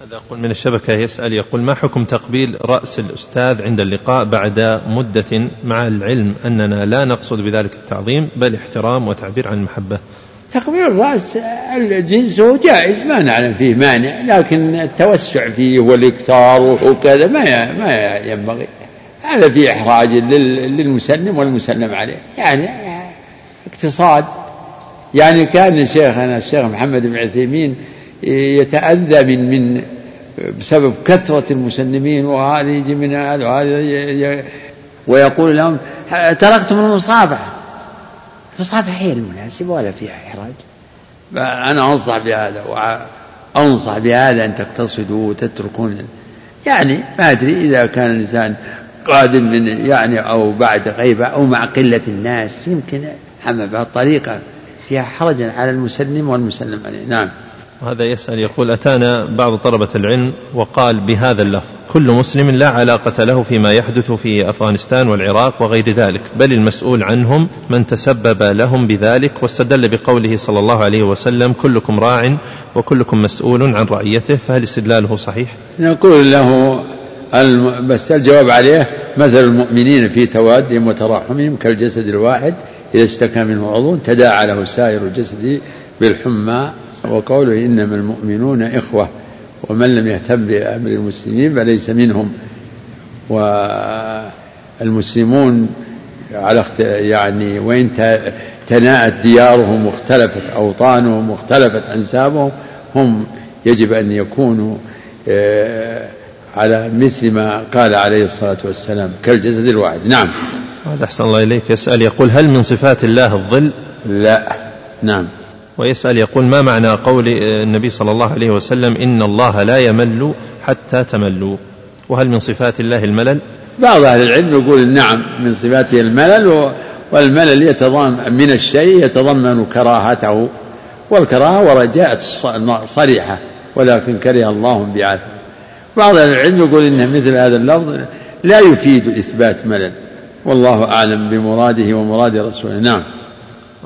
هذا يقول من الشبكة يسأل يقول ما حكم تقبيل رأس الأستاذ عند اللقاء بعد مدة مع العلم؟ أننا لا نقصد بذلك التعظيم بل احترام وتعبير عن المحبة تقبيل الرأس الجنس هو جائز ما نعلم فيه مانع لكن التوسع فيه والإكثار وكذا ما ما ينبغي. هذا فيه إحراج للمسلم والمسلم عليه. يعني اقتصاد. يعني كان شيخنا الشيخ محمد بن عثيمين يتأذى من من بسبب كثرة المسلمين وهذا يجي من هذا وهذا ويقول لهم تركتم المصافحة المصافحة هي المناسبة ولا فيها إحراج؟ أنا أنصح بهذا وأنصح بهذا أن تقتصدوا وتتركون. يعني ما أدري إذا كان الإنسان قادم من يعني أو بعد غيبة أو مع قلة الناس يمكن أما بهالطريقة فيها حرجا على المسلم والمسلم عليه نعم. وهذا يسأل يقول أتانا بعض طلبة العلم وقال بهذا اللفظ كل مسلم لا علاقة له فيما يحدث في أفغانستان والعراق وغير ذلك بل المسؤول عنهم من تسبب لهم بذلك واستدل بقوله صلى الله عليه وسلم كلكم راع وكلكم مسؤول عن رعيته فهل استدلاله صحيح؟ نقول له بس الجواب عليه مثل المؤمنين في توادهم وتراحمهم كالجسد الواحد إذا اشتكى منه عضو تداعى له سائر الجسد بالحمى وقوله إنما المؤمنون إخوة ومن لم يهتم بأمر المسلمين فليس منهم والمسلمون على يعني وإن تناءت ديارهم واختلفت أوطانهم واختلفت أنسابهم هم يجب أن يكونوا آه، على مثل ما قال عليه الصلاة والسلام كالجسد الواحد. نعم. هذا أحسن الله إليك. يسأل يقول هل من صفات الله الظل؟ لا. نعم. ويسأل يقول ما معنى قول النبي صلى الله عليه وسلم إن الله لا يمل حتى تملوا؟ وهل من صفات الله الملل؟ بعض أهل العلم يقول نعم من صفاته الملل والملل يتضمن من الشيء يتضمن كراهته والكراهة ورجاء صريحة ولكن كره الله بعثه بعض أهل العلم يقول إن مثل هذا اللفظ لا يفيد إثبات ملل والله أعلم بمراده ومراد رسوله. نعم.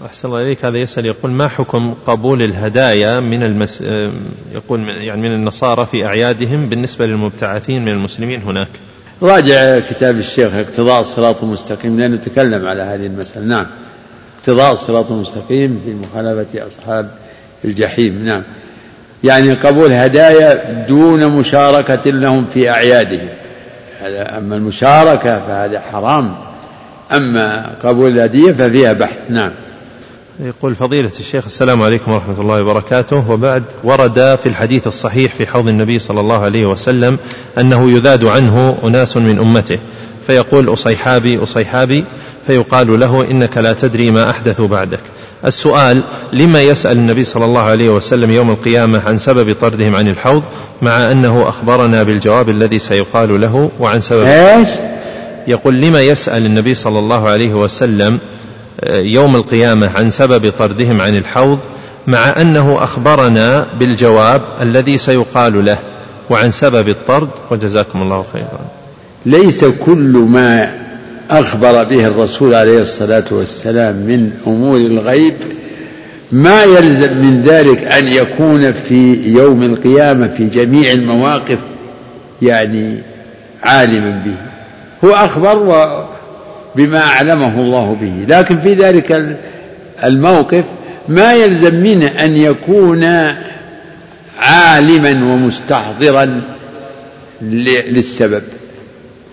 أحسن الله إليك. هذا يسأل يقول ما حكم قبول الهدايا من المس... يقول يعني من النصارى في أعيادهم بالنسبة للمبتعثين من المسلمين هناك؟ راجع كتاب الشيخ اقتضاء الصراط المستقيم لأنه تكلم على هذه المسألة. نعم. اقتضاء الصراط المستقيم في مخالفة أصحاب الجحيم. نعم. يعني قبول هدايا دون مشاركة لهم في أعيادهم. أما المشاركة فهذا حرام. أما قبول الهدية ففيها بحث. نعم. يقول فضيلة الشيخ السلام عليكم ورحمة الله وبركاته. وبعد ورد في الحديث الصحيح في حوض النبي صلى الله عليه وسلم أنه يذاد عنه أناس من أمته. فيقول أصيحابي أصيحابي فيقال له إنك لا تدري ما أحدثوا بعدك. السؤال لما يسأل النبي صلى الله عليه وسلم يوم القيامة عن سبب طردهم عن الحوض مع أنه أخبرنا بالجواب الذي سيقال له وعن سبب إيش؟ يقول لما يسأل النبي صلى الله عليه وسلم يوم القيامة عن سبب طردهم عن الحوض مع أنه أخبرنا بالجواب الذي سيقال له وعن سبب الطرد وجزاكم الله خيرا. ليس كل ما أخبر به الرسول عليه الصلاة والسلام من أمور الغيب ما يلزم من ذلك أن يكون في يوم القيامة في جميع المواقف يعني عالما به. هو أخبر بما أعلمه الله به. لكن في ذلك الموقف ما يلزم منه أن يكون عالما ومستحضرا للسبب.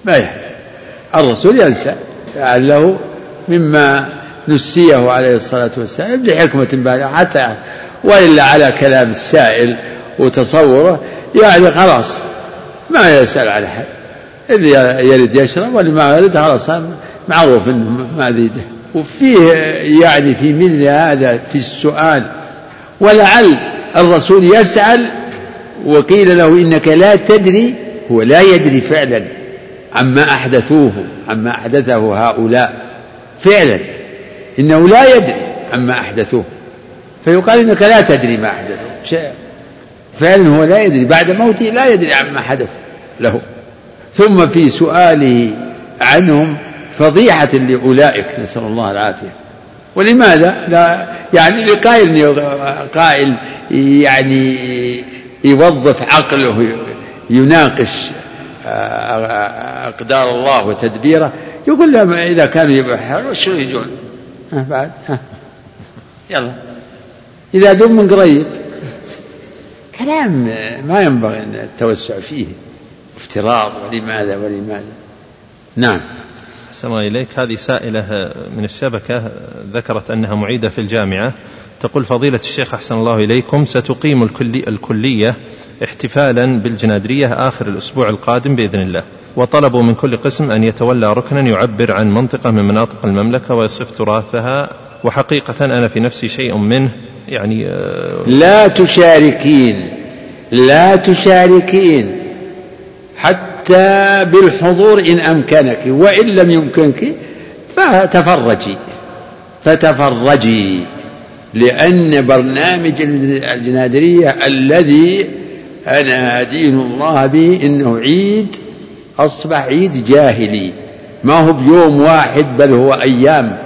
ما يحب الرسول ينسى. لعله مما نسيه عليه الصلاة والسلام لحكمة بالغة. حتى وإلا على كلام السائل وتصوره يعني خلاص ما يسأل على أحد. اللي يرد يشرب واللي ما يرد خلاص معروف انه ما اريده وفيه يعني في مثل هذا في السؤال ولعل الرسول يسأل وقيل له إنك لا تدري هو لا يدري فعلا عما أحدثوه عما أحدثه هؤلاء فعلا إنه لا يدري عما أحدثوه. فيقال إنك لا تدري ما أحدثوه فعلا هو لا يدري بعد موته لا يدري عما حدث له. ثم في سؤاله عنهم فضيحة لأولئك نسأل الله العافية. ولماذا؟ لا يعني لقائل قائل يعني يوظف عقله يناقش آه، أقدار الله وتدبيره يقول لهم إذا كانوا يبحر وش يجون؟ ها بعد ها. يلا. إذا دم من قريب. كلام ما ينبغي أن التوسع فيه. افتراض ولماذا ولماذا. نعم. أحسن إليك. هذه سائلة من الشبكة ذكرت أنها معيدة في الجامعة. تقول فضيلة الشيخ أحسن الله إليكم ستقيم الكلي الكلية احتفالا بالجنادرية آخر الأسبوع القادم بإذن الله. وطلبوا من كل قسم أن يتولى ركنا يعبر عن منطقة من مناطق المملكة ويصف تراثها. وحقيقة أنا في نفسي شيء منه يعني آه، لا تشاركين لا تشاركين. حتى بالحضور إن أمكنك وإن لم يمكنك فتفرجي. فتفرجي لأن برنامج الجنادرية الذي أنا أدين الله به إنه عيد أصبح عيد جاهلي. ما هو بيوم واحد بل هو أيام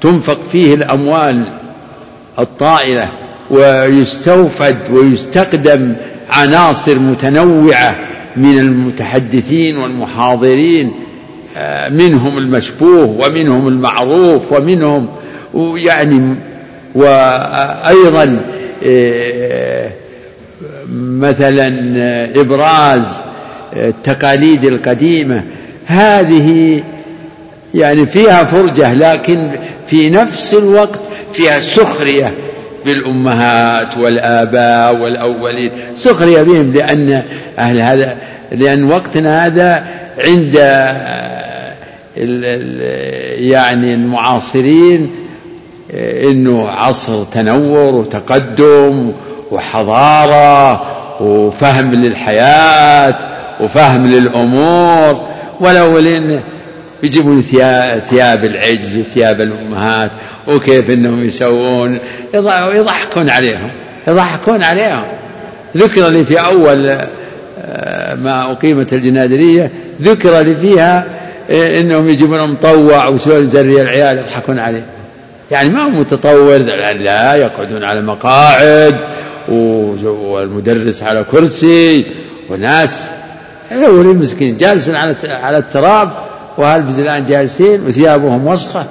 تنفق فيه الأموال الطائلة ويستوفد ويستخدم عناصر متنوعة من المتحدثين والمحاضرين آه، منهم المشبوه ومنهم المعروف ومنهم يعني وأيضا آه، مثلا إبراز التقاليد القديمة. هذه يعني فيها فرجة لكن في نفس الوقت فيها سخرية. بالأمهات والآباء والأولين. سخرية بهم لأن أهل هذا لأن وقتنا هذا عند يعني المعاصرين إنه عصر تنور وتقدم وحضارة وفهم للحياة وفهم للأمور. والاولين يجيبون ثياب العجز وثياب الأمهات وكيف إنهم يسوون يضحكون عليهم يضحكون عليهم. ذكر لي في أول آه، ما أقيمت الجنادرية ذكر لي فيها آه، إنهم يجيبون مطوع وسوى زري العيال يضحكون عليه. يعني ما هو متطور لا يقعدون على مقاعد والمدرس على كرسي وناس. الاولين مسكين جالسين على على التراب وهالبزلان جالسين وثيابهم وسخة؟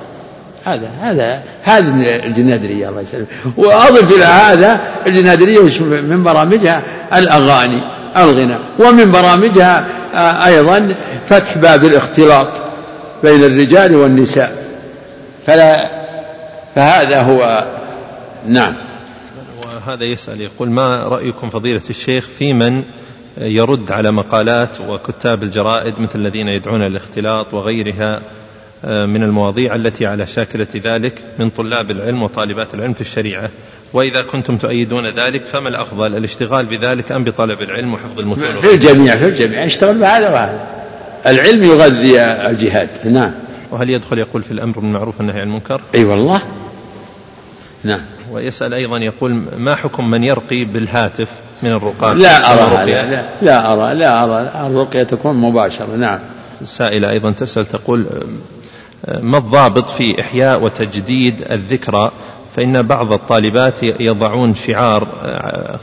هذا هذا هذه الجنادرية الله يسلمك. وأضف إلى هذا الجنادرية من برامجها الأغاني الغنى ومن برامجها آه، أيضا فتح باب الاختلاط بين الرجال والنساء. فلا فهذا هو نعم. وهذا يسأل يقول ما رأيكم فضيلة الشيخ في من يرد على مقالات وكتاب الجرائد مثل الذين يدعون الاختلاط وغيرها آه، من المواضيع التي على شاكلة ذلك من طلاب العلم وطالبات العلم في الشريعة. وإذا كنتم تؤيدون ذلك فما الأفضل؟ الاشتغال بذلك أم بطلب العلم وحفظ المتون في الجميع في الجميع. اشتغل بهذا وهذا. العلم يغذي الجهاد. نعم. وهل يدخل يقول في الأمر بالمعروف والنهي عن المنكر؟ أي والله. نعم. ويسأل أيضا يقول ما حكم من يرقي بالهاتف من الرقاة؟ لا أرى لا, لا أرى لا أرى. الرقية تكون مباشرة نعم. السائلة أيضا تسأل تقول ما الضابط في إحياء وتجديد الذكرى؟ فإن بعض الطالبات يضعون شعار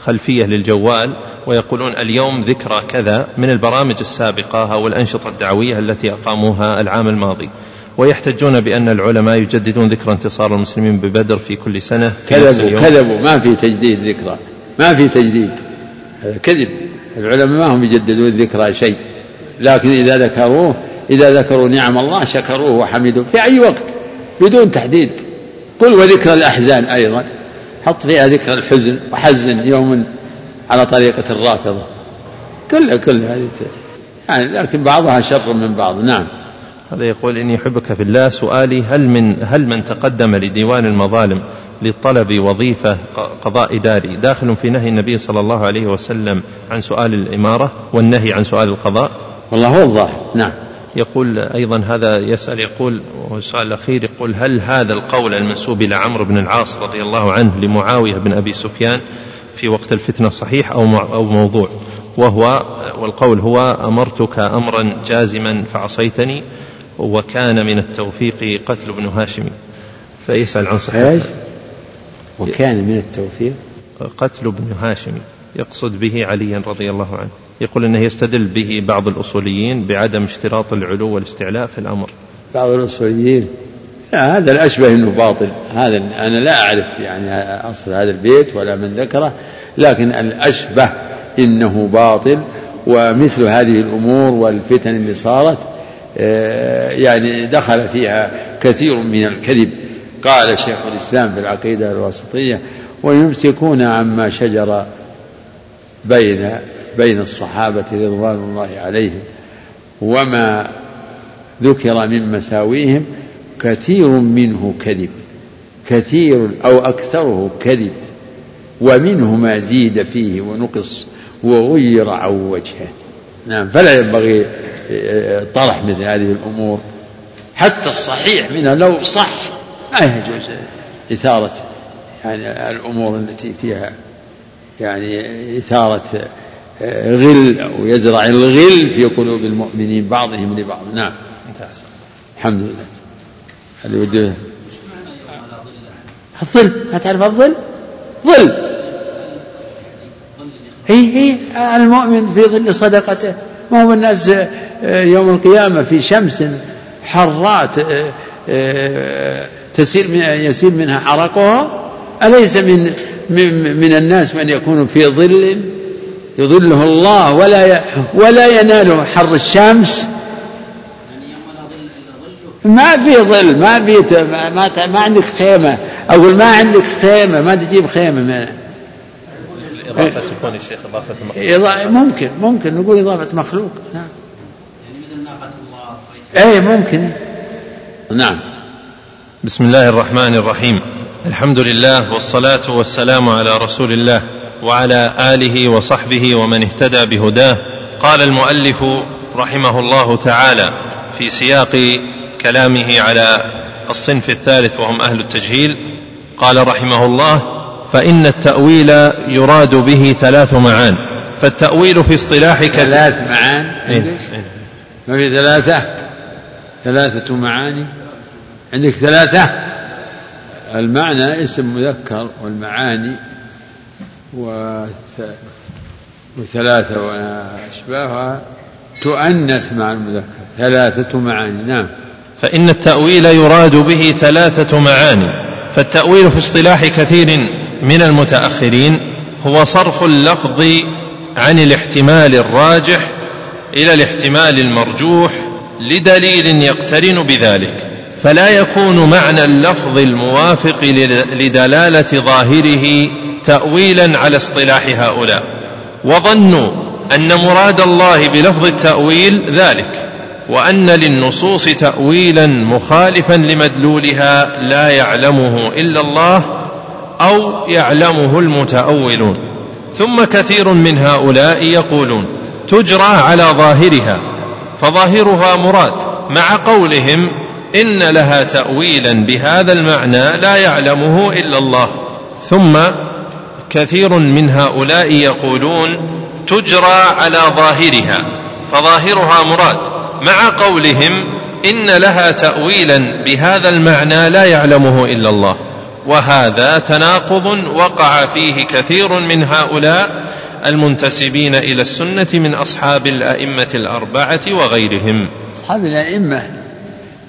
خلفية للجوال ويقولون اليوم ذكرى كذا من البرامج السابقة أو الأنشطة الدعوية التي أقاموها العام الماضي. ويحتجون بأن العلماء يجددون ذكرى انتصار المسلمين ببدر في كل سنة في كذبوا كذبوا. ما في تجديد ذكرى. ما في تجديد. هذا كذب. العلماء ما هم يجددون ذكرى شيء. لكن إذا ذكروه إذا ذكروا نعم الله شكروه وحمدوه. في أي وقت؟ بدون تحديد. قل وذكر الأحزان أيضا. حط فيها ذكر الحزن وحزن يوم على طريقة الرافضة. كل كل هذه يعني لكن بعضها شر من بعض. نعم. هذا يقول إني أحبك في الله. سؤالي هل من هل من تقدم لديوان المظالم للطلب وظيفة قضاء إداري؟ داخل في نهي النبي صلى الله عليه وسلم عن سؤال الإمارة والنهي عن سؤال القضاء؟ والله هو الظاهر. نعم. يقول أيضا هذا يسأل يقول والسؤال الأخير يقول هل هذا القول المنسوب إلى عمرو بن العاص رضي الله عنه لمعاوية بن أبي سفيان في وقت الفتنة صحيح أو أو موضوع؟ وهو والقول هو أمرتك أمرا جازما فعصيتني. وكان من التوفيق قتل ابن هاشم. فيسأل عن صحته. وكان من التوفيق. قتل ابن هاشم. يقصد به عليا رضي الله عنه. يقول إنه يستدل به بعض الأصوليين بعدم اشتراط العلو والاستعلاء في الأمر. بعض الأصوليين. لا هذا الأشبه إنه باطل. هذا أنا لا أعرف يعني أصل هذا البيت ولا من ذكره لكن الأشبه إنه باطل ومثل هذه الأمور والفتن اللي صارت يعني دخل فيها كثير من الكذب. قال شيخ الإسلام في العقيدة الواسطية ويمسكون عما شجر بين بين الصحابة رضوان الله عليهم وما ذكر من مساويهم كثير منه كذب كثير أو أكثره كذب ومنه ما زيد فيه ونقص وغير عن وجهه. نعم فلا ينبغي آه، طرح مثل هذه الأمور. حتى الصحيح منها لو صح ما يجوز إثارة يعني الأمور التي فيها يعني إثارة آه، غل أو يزرع الغل في قلوب المؤمنين بعضهم لبعض. نعم. الحمد لله. اللي وده الظل؟ ما تعرف الظل؟ ظل. هي هي المؤمن في ظل صدقته. ما هو الناس آه، يوم القيامة في شمس حرات آه، تسير يسير منها عرقها؟ أليس من من الناس من يكون في ظل يظله الله ولا ولا يناله حر الشمس؟ ما في ظل ما في ما, ما عندك خيمة. أقول ما عندك خيمة ما تجيب خيمة من الإضافة تكون يا شيخ إضافة مخلوق. ممكن ممكن نقول إضافة مخلوق نعم. يعني مثل الله أي ممكن. نعم. بسم الله الرحمن الرحيم. الحمد لله والصلاة والسلام على رسول الله وعلى آله وصحبه ومن اهتدى بهداه. قال المؤلف رحمه الله تعالى في سياق كلامه على الصنف الثالث وهم أهل التجهيل. قال رحمه الله فإن التأويل يراد به ثلاث معان فالتأويل في اصطلاح ثلاث معان؟ إيه؟ ما في ثلاثة؟ ثلاثة معاني. عندك ثلاثة؟ المعنى اسم مذكر والمعاني وثلاثة وأشباهها تؤنث مع المذكر. ثلاثة معاني نعم. فإن التأويل يراد به ثلاثة معاني فالتأويل في اصطلاح كثير من المتأخرين هو صرف اللفظ عن الاحتمال الراجح إلى الاحتمال المرجوح لدليل يقترن بذلك. فلا يكون معنى اللفظ الموافق لدلالة ظاهره تاويلا على اصطلاح هؤلاء. وظنوا أن مراد الله بلفظ التأويل ذلك وأن للنصوص تاويلا مخالفا لمدلولها لا يعلمه إلا الله أو يعلمه المتأولون. ثم كثير من هؤلاء يقولون تجرى على ظاهرها فظاهرها مراد مع قولهم إن لها تاويلا بهذا المعنى لا يعلمه إلا الله. ثم كثير من هؤلاء يقولون تجرى على ظاهرها فظاهرها مراد مع قولهم إن لها تاويلا بهذا المعنى لا يعلمه إلا الله. وهذا تناقض وقع فيه كثير من هؤلاء المنتسبين إلى السنة من أصحاب الأئمة الأربعة وغيرهم. أصحاب الأئمة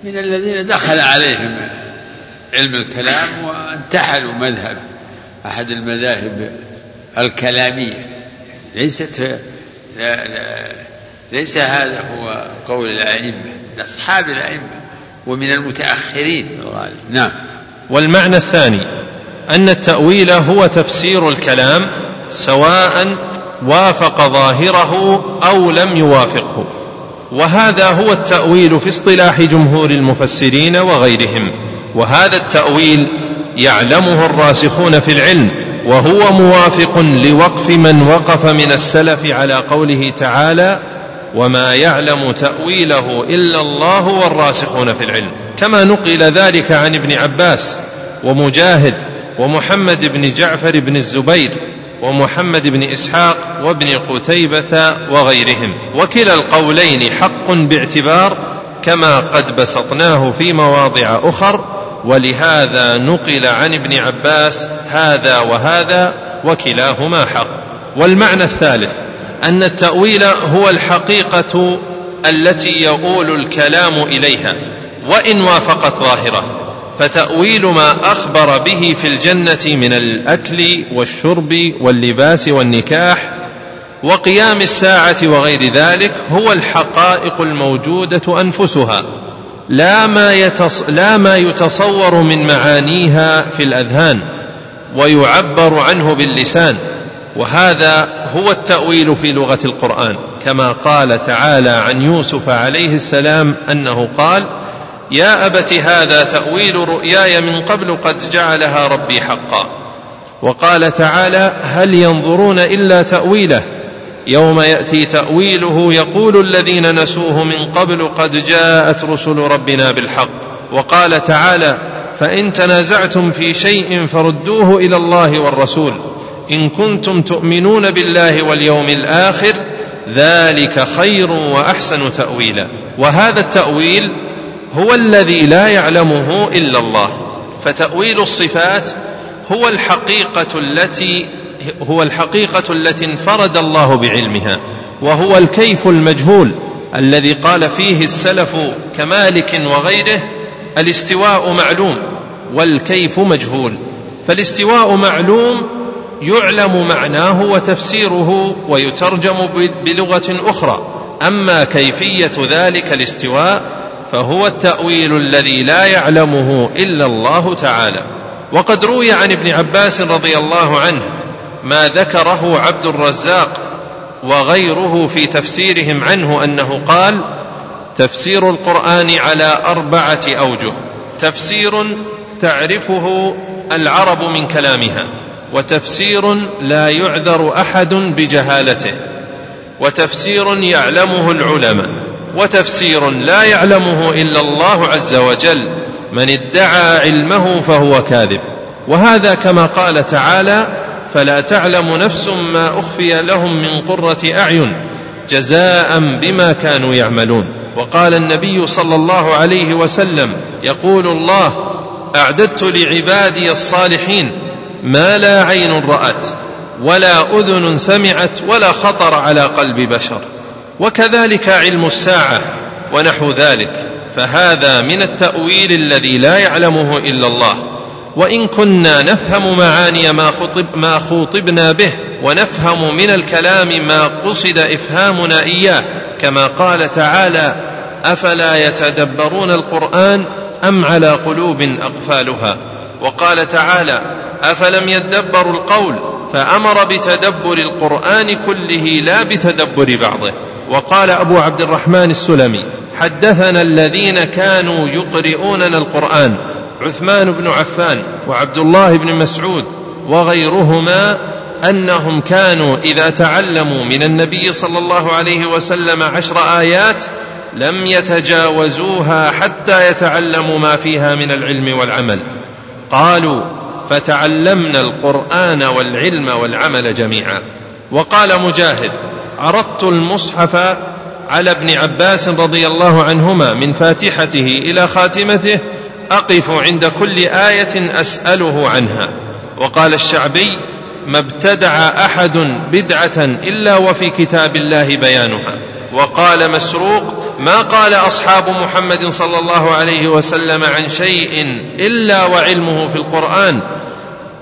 من الذين دخل عليهم علم الكلام وانتحلوا مذهب أحد المذاهب الكلامية. ليست ليس هذا هو قول الأئمة أصحاب الأئمة ومن المتأخرين. الغالب نعم. والمعنى الثاني أن التأويل هو تفسير الكلام سواء وافق ظاهره أو لم يوافقه وهذا هو التأويل في اصطلاح جمهور المفسرين وغيرهم وهذا التأويل يعلمه الراسخون في العلم وهو موافق لوقف من وقف من السلف على قوله تعالى وما يعلم تأويله إلا الله والراسخون في العلم. كما نقل ذلك عن ابن عباس ومجاهد ومحمد بن جعفر بن الزبير ومحمد بن إسحاق وابن قتيبة وغيرهم. وكلا القولين حق باعتبار كما قد بسطناه في مواضع أخر ولهذا نقل عن ابن عباس هذا وهذا وكلاهما حق. والمعنى الثالث أن التأويل هو الحقيقة التي يؤول الكلام إليها وإن وافقت ظاهره. فتأويل ما أخبر به في الجنة من الأكل والشرب واللباس والنكاح وقيام الساعة وغير ذلك هو الحقائق الموجودة أنفسها لا ما, يتص لا ما يتصور من معانيها في الأذهان ويعبر عنه باللسان. وهذا هو التأويل في لغة القرآن كما قال تعالى عن يوسف عليه السلام أنه قال يا أبت هذا تأويل رؤياي من قبل قد جعلها ربي حقا. وقال تعالى هل ينظرون إلا تأويله؟ يوم يأتي تأويله يقول الذين نسوه من قبل قد جاءت رسل ربنا بالحق. وقال تعالى فإن تنازعتم في شيء فردوه إلى الله والرسول. إن كنتم تؤمنون بالله واليوم الآخر ذلك خير وأحسن تأويلا. وهذا التأويل هو الذي لا يعلمه إلا الله. فتأويل الصفات هو الحقيقة التي هو الحقيقة التي انفرد الله بعلمها وهو الكيف المجهول الذي قال فيه السلف كمالك وغيره الاستواء معلوم والكيف مجهول فالاستواء معلوم يعلم معناه وتفسيره ويترجم بلغة أخرى. أما كيفية ذلك الاستواء فهو التأويل الذي لا يعلمه إلا الله تعالى. وقد روي عن ابن عباس رضي الله عنه ما ذكره عبد الرزاق وغيره في تفسيرهم عنه أنه قال تفسير القرآن على أربعة أوجه. تفسير تعرفه العرب من كلامها. وتفسير لا يعذر أحد بجهالته وتفسير يعلمه العلماء وتفسير لا يعلمه إلا الله عز وجل من ادعى علمه فهو كاذب. وهذا كما قال تعالى فلا تعلم نفس ما أخفي لهم من قرة أعين جزاء بما كانوا يعملون. وقال النبي صلى الله عليه وسلم يقول الله أعددت لعبادي الصالحين ما لا عين رأت ولا أذن سمعت ولا خطر على قلب بشر. وكذلك علم الساعة ونحو ذلك. فهذا من التأويل الذي لا يعلمه إلا الله. وإن كنا نفهم معاني ما, خطب ما خوطبنا به ونفهم من الكلام ما قصد إفهامنا إياه كما قال تعالى أفلا يتدبرون القرآن أم على قلوب أقفالها؟ وقال تعالى أفلم يدبروا القول فأمر بتدبر القرآن كله لا بتدبر بعضه. وقال أبو عبد الرحمن السلمي حدثنا الذين كانوا يقرؤوننا القرآن عثمان بن عفان وعبد الله بن مسعود وغيرهما أنهم كانوا إذا تعلموا من النبي صلى الله عليه وسلم عشر آيات لم يتجاوزوها حتى يتعلموا ما فيها من العلم والعمل. قالوا فتعلمنا القرآن والعلم والعمل جميعا. وقال مجاهد عرضت المصحف على ابن عباس رضي الله عنهما من فاتحته إلى خاتمته أقف عند كل آية أسأله عنها. وقال الشعبي ما ابتدع أحد بدعة إلا وفي كتاب الله بيانها. وقال مسروق ما قال أصحاب محمد صلى الله عليه وسلم عن شيء إلا وعلمه في القرآن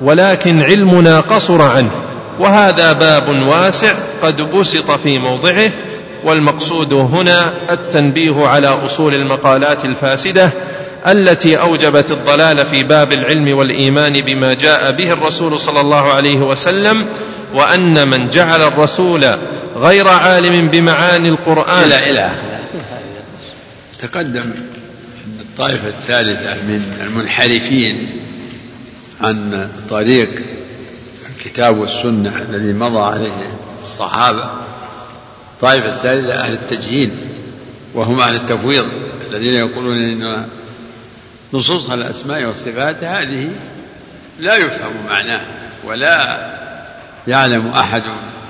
ولكن علمنا قصر عنه وهذا باب واسع قد بسط في موضعه والمقصود هنا التنبيه على أصول المقالات الفاسدة التي أوجبت الضلال في باب العلم والإيمان بما جاء به الرسول صلى الله عليه وسلم وأن من جعل الرسول غير عالم بمعاني القرآن. إلى إلى تقدم الطائفة الثالثة من المنحرفين عن طريق الكتاب والسنة الذي مضى عليه الصحابة الطائفه الثالثة أهل التجهيل وهم أهل التفويض الذين يقولون إن نصوص الأسماء والصفات هذه لا يفهم معناه ولا يعلم أحد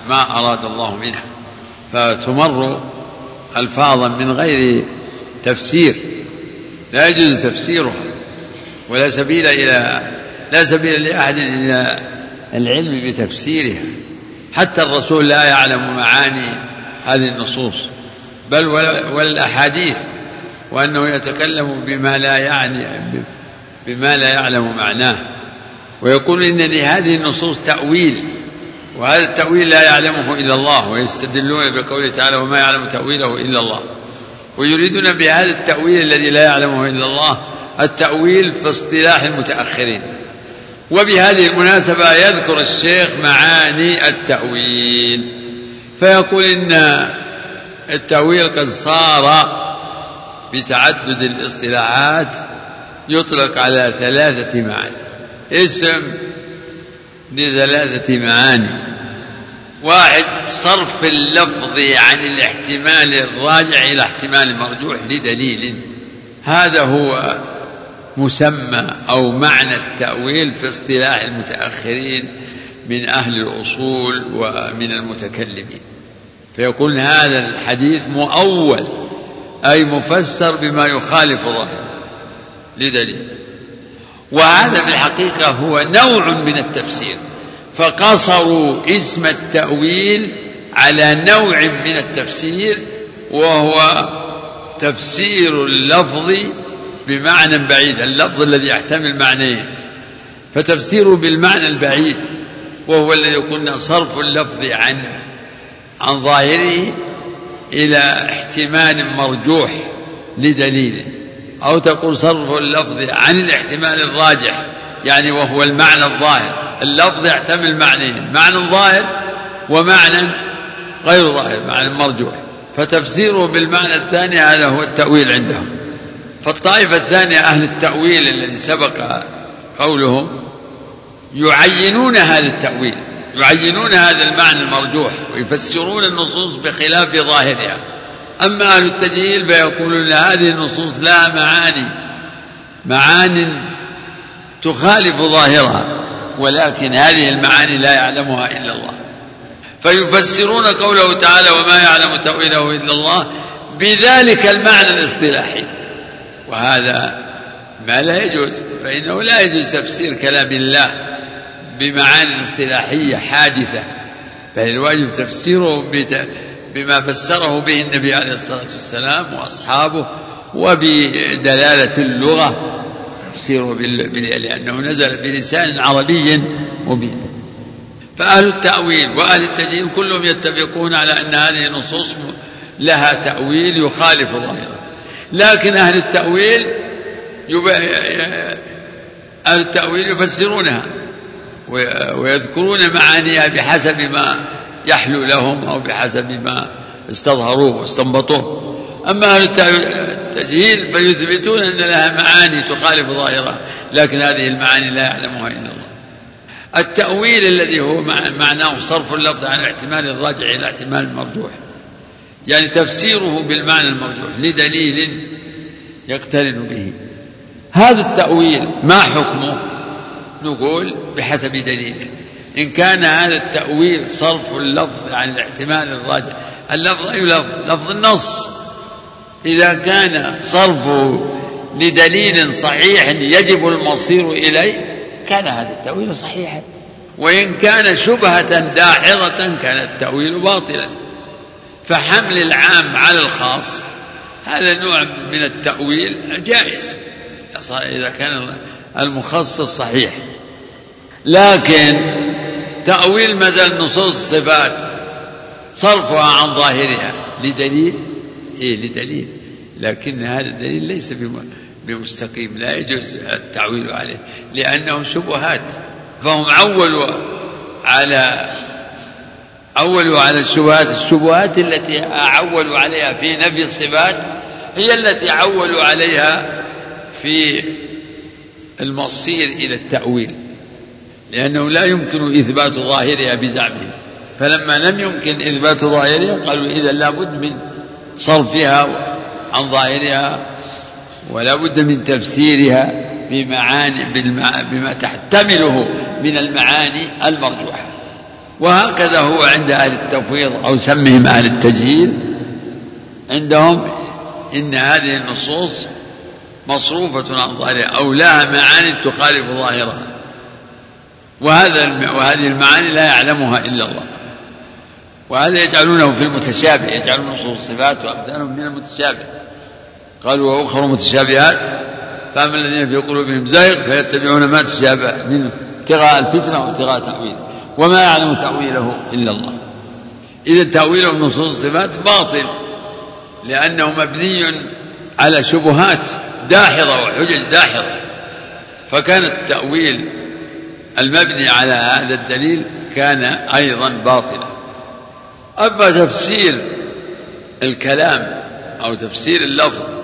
ما أراد الله منها فتمر ألفاظا من غير تفسير. لا يجوز تفسيرها ولا سبيل إلى لا سبيل لأحد إلى العلم بتفسيرها. حتى الرسول لا يعلم معاني هذه النصوص بل والأحاديث وأنه يتكلم بما لا يعني بما لا يعلم معناه. ويقول إن لهذه النصوص تأويل وهذا التأويل لا يعلمه إلا الله ويستدلون بقوله تعالى وما يعلم تأويله إلا الله ويريدون بهذا التأويل الذي لا يعلمه إلا الله التأويل في اصطلاح المتأخرين. وبهذه المناسبة يذكر الشيخ معاني التأويل. فيقول إن التأويل قد صار بتعدد الاصطلاحات يطلق على ثلاثة معاني. اسم لثلاثة معاني. واحد صرف اللفظ عن الاحتمال الراجع إلى احتمال مرجوح لدليل. هذا هو مسمى أو معنى التأويل في اصطلاح المتأخرين من أهل الأصول ومن المتكلمين. فيقول هذا الحديث مؤول أي مفسر بما يخالف ظاهره لدليل. وهذا في الحقيقة هو نوع من التفسير. فقصروا اسم التأويل على نوع من التفسير وهو تفسير اللفظ بمعنى بعيد اللفظ الذي يحتمل معنيين. فتفسيره بالمعنى البعيد وهو الذي قلنا صرف اللفظ عن عن ظاهره إلى احتمال مرجوح لدليل. أو تقول صرف اللفظ عن الاحتمال الراجح يعني وهو المعنى الظاهر. اللفظ يحتمل معنيين معنى ظاهر ومعنى غير ظاهر معنى مرجوح. فتفسيره بالمعنى الثاني هذا هو التأويل عندهم. فالطائفة الثانية أهل التأويل الذي سبق قولهم يعينون هذا التأويل يعينون هذا المعنى المرجوح ويفسرون النصوص بخلاف ظاهرها. أما أهل التجهيل فيقولون هذه النصوص لها معاني معان تخالف ظاهرها. ولكن هذه المعاني لا يعلمها إلا الله. فيفسرون قوله تعالى وما يعلم تأويله إلا الله بذلك المعنى الاصطلاحي. وهذا ما لا يجوز فإنه لا يجوز تفسير كلام الله بمعاني اصطلاحية حادثة. بل الواجب تفسيره بما فسره به النبي عليه الصلاة والسلام وأصحابه وبدلالة اللغة تفسيره لأنه نزل بلسان عربي مبين. فأهل التأويل وأهل التجهيل كلهم يتفقون على أن هذه النصوص لها تأويل يخالف ظاهره. لكن أهل التأويل يب... أهل التأويل يفسرونها ويذكرون معانيها بحسب ما يحلو لهم أو بحسب ما استظهروه واستنبطوه. أما أهل التجهيل فيثبتون أن لها معاني تخالف ظاهرها لكن هذه المعاني لا يعلمها إلا الله. التأويل الذي هو معناه صرف اللفظ عن الاحتمال الراجع إلى احتمال المرجوح. يعني تفسيره بالمعنى المرجوح لدليل يقترن به. هذا التأويل ما حكمه؟ نقول بحسب دليله إن كان هذا التأويل صرف اللفظ عن الاحتمال الراجع اللفظ أي لفظ؟ لفظ النص. إذا كان صرفه لدليل صحيح يجب المصير إليه كان هذا التأويل صحيحا. وإن كان شبهة داحضة كان التأويل باطلا. فحمل العام على الخاص هذا نوع من التأويل جائز إذا كان المخصص صحيح. لكن تأويل مثل نصوص الصفات صرفها عن ظاهرها. لدليل؟ إيه لدليل. لكن هذا الدليل ليس بمستقيم لا يجوز التعويل عليه لأنه شبهات فهم عولوا على عولوا على الشبهات الشبهات التي عولوا عليها في نفي الصفات هي التي عولوا عليها في المصير إلى التأويل لأنه لا يمكن إثبات ظاهرها بزعمهم فلما لم يمكن إثبات ظاهرها قالوا إذا لابد من صرفها عن ظاهرها ولا بد من تفسيرها بمعاني بما تحتمله من المعاني المرجوحة. وهكذا هو عند أهل التفويض أو سمهم أهل التجهيل عندهم إن هذه النصوص مصروفة عن ظاهرها أو لها معاني تخالف ظاهرها. وهذا وهذه المعاني لا يعلمها إلا الله. وهذا يجعلونه في المتشابه يجعلون نصوص الصفات وأمثالهم من المتشابه. قالوا وأخر متشابهات فأما الذين في قلوبهم زيغ فيتبعون ما تشابه منه ابتغاء الفتنة وابتغاء تأويله. وما يعلم تأويله إلا الله. إذا تأويله نصوص الصفات باطل لأنه مبني على شبهات داحضة وحجج داحضة. فكان التأويل المبني على هذا الدليل كان أيضا باطلا. أما تفسير الكلام أو تفسير اللفظ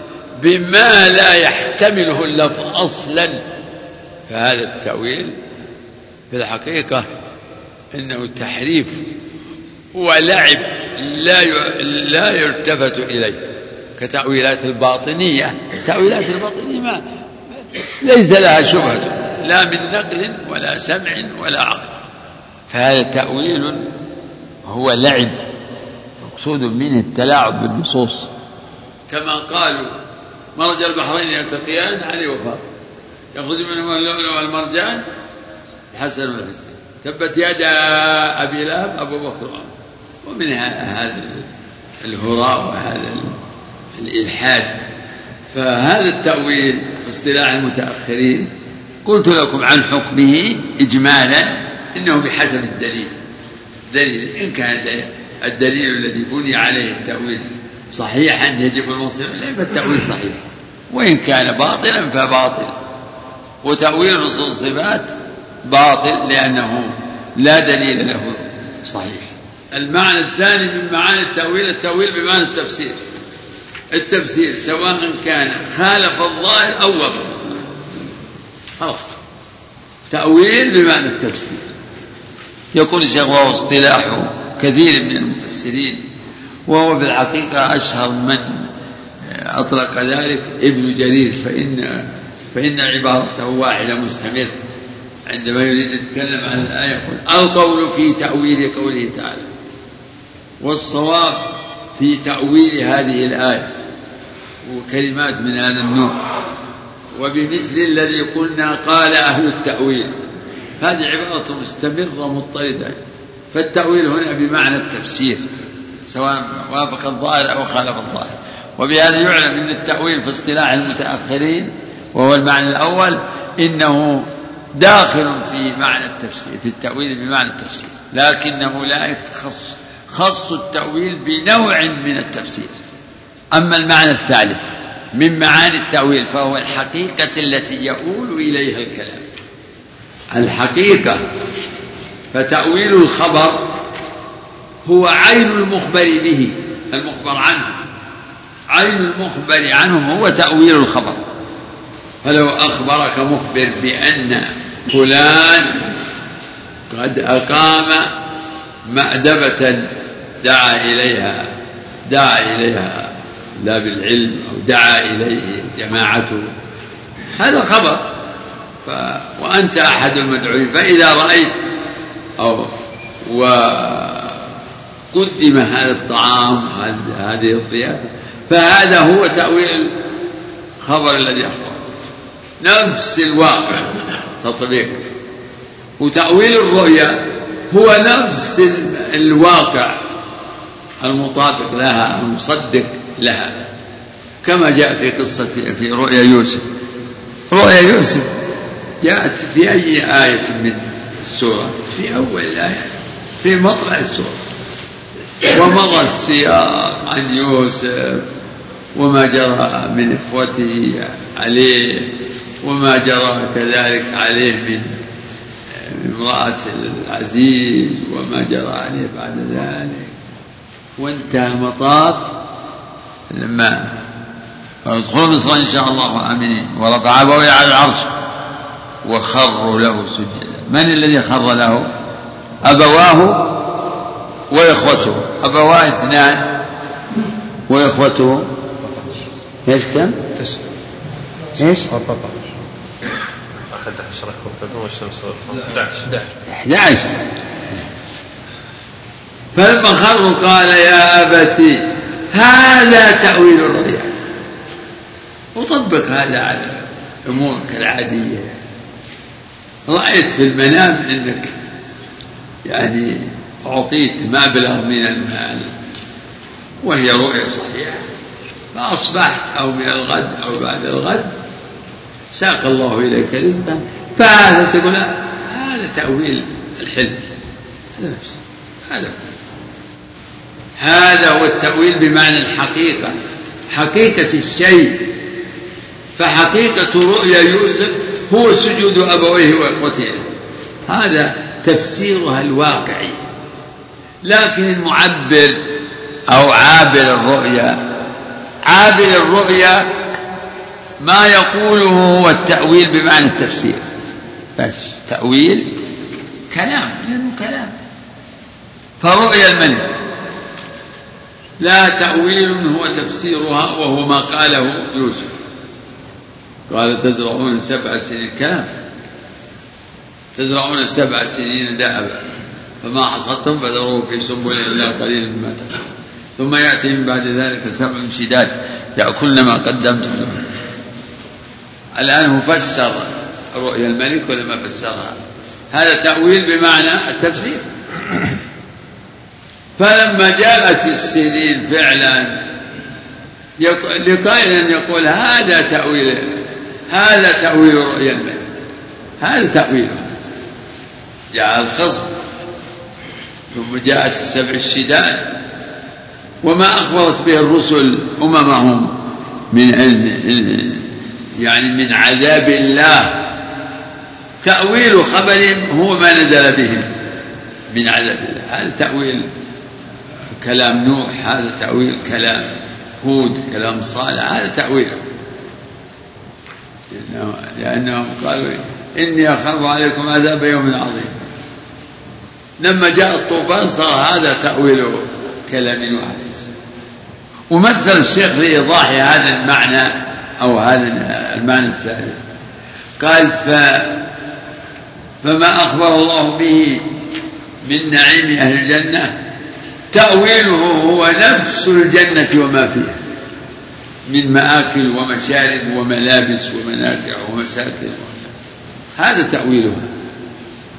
بما لا يحتمله اللفظ أصلا. فهذا التأويل في الحقيقة إنه تحريف ولعب لا لا يلتفت إليه. كتأويلات الباطنية تأويلات الباطنية ما ليس لها شبهة لا من نقل ولا سمع ولا عقل. فهذا تأويل هو لعب مقصود منه التلاعب بالنصوص. كما قالوا مرج البحرين يلتقيان علي وفاق يخرج منهما اللؤلؤ والمرجان الحسن والحسين تبت يدا أبي لهب أبو بكر ومن هذا الهراء وهذا الإلحاد. فهذا التأويل في اصطلاح المتأخرين قلت لكم عن حكمه اجمالا إنه بحسب الدليل. دليل إن كان الدليل الذي بني عليه التأويل صحيحا يجب الوصف اليه فالتاويل صحيح. وإن كان باطلا فباطل. وتأويل نصوص الصفات باطل لأنه لا دليل له. صحيح. المعنى الثاني من معاني التأويل التأويل بمعنى التفسير. التفسير سواء كان خالف الظاهر أو وفق خلاص. تأويل بمعنى التفسير. يقول الشيخ وهو اصطلاح كثير من المفسرين وهو في الحقيقة أشهر من أطلق ذلك ابن جرير فإن فإن عبارته واحدة مستمر عندما يريد يتكلم عن الآية يقول القول في تأويل قوله تعالى والصواب في تأويل هذه الآية وكلمات من هذا النوع وبمثل الذي قلنا قال أهل التأويل. هذه عبارة مستمرة مضطردة فالتأويل هنا بمعنى التفسير. سواء وافق الظاهر أو خالف الظاهر. وبهذا يعلم أن التأويل في اصطلاح المتأخرين وهو المعنى الأول إنه داخل في معنى التفسير في التأويل بمعنى التفسير. لكنه لا خص خص التأويل بنوع من التفسير. أما المعنى الثالث من معاني التأويل فهو الحقيقة التي يؤول إليها الكلام. الحقيقة فتأويل الخبر هو عين المخبر به المخبر عنه. عين المخبر عنه هو تأويل الخبر. فلو أخبرك مخبر بأن فلان قد أقام مأدبة دعا إليها دعا إليها لا بالعلم أو دعا إليه جماعته. هذا خبر. ف... وأنت أحد المدعوين. فإذا رأيت أو وقدم هذا الطعام هذه الضيافة فهذا هو تأويل الخبر الذي أخبر. نفس الواقع تطبيق. وتأويل الرؤيا هو نفس الواقع المطابق لها المصدق لها. كما جاء في قصة في رؤيا يوسف. رؤيا يوسف جاءت في أي آية من السورة؟ في أول الآية في مطلع السورة. ومضى السياق عن يوسف وما جرى من إخوته عليه وما جرى كذلك عليه من امرأة العزيز وما جرى عليه بعد ذلك. وانتهى المطاف لما فادخلوا مصر إن شاء الله آمنين. ورفع أبويه على العرش وخروا له سجدا. من الذي خر له؟ أبواه وإخوته. أبواه اثنان. وإخوته. إيش كم؟ تسع إيش؟ 14 11 والشمس 11 11 فلما خروا قال يا أبتي هذا تأويل الرؤيا. وطبق هذا على أمورك العادية. رأيت في المنام أنك يعني أعطيت مبلغ من المال وهي رؤية صحيحة. فأصبحت أو من الغد أو بعد الغد ساق الله إليك رزقا. فهذا تقول هذا تأويل الحلم. هذا نفسه هذا هذا هو التأويل بمعنى الحقيقة. حقيقة الشيء. فحقيقة رؤيا يوسف هو سجود أبويه وإخوته. هذا تفسيرها الواقعي. لكن المعبر أو عابر الرؤيا. عابر الرؤيا ما يقوله هو التأويل بمعنى التفسير. بس تأويل كلام لأنه كلام. فرؤيا الملك. لا تأويل هو تفسيرها وهو ما قاله يوسف. قال تزرعون سبع سنين. كلام. تزرعون سبع سنين دابا فما حصدتم فذروه في سنبل إلا قليلا مما تفعلون. ثم يأتي من بعد ذلك سبع شداد يأكلن ما قدمتم لهم. الآن هو فسر رؤيا الملك ولا ما فسرها؟ هذا تأويل بمعنى التفسير. فلما جاءت السنين فعلا لقائل يقول هذا تأويل هذا تأويل رؤيا الملك. هذا تأويله جاء الخصم. ثم جاءت السبع الشداد وما أخبرت به الرسل أممهم من يعني من عذاب الله. تأويل خبرهم هو ما نزل بهم من عذاب الله. هذا تأويل كلام نوح هذا تأويل كلام هود كلام صالح هذا تأويله لأنهم قالوا إني أخاف عليكم عذاب يوم عظيم. لما جاء الطوفان صار هذا تأويل كلام عليه ومثل الشيخ لإيضاح هذا المعنى أو هذا المعنى الثالث. قال ف فما أخبر الله به من نعيم أهل الجنة؟ تأويله هو نفس الجنة وما فيها. من مآكل ومشارب وملابس ومنافع ومساكن هذا تأويلها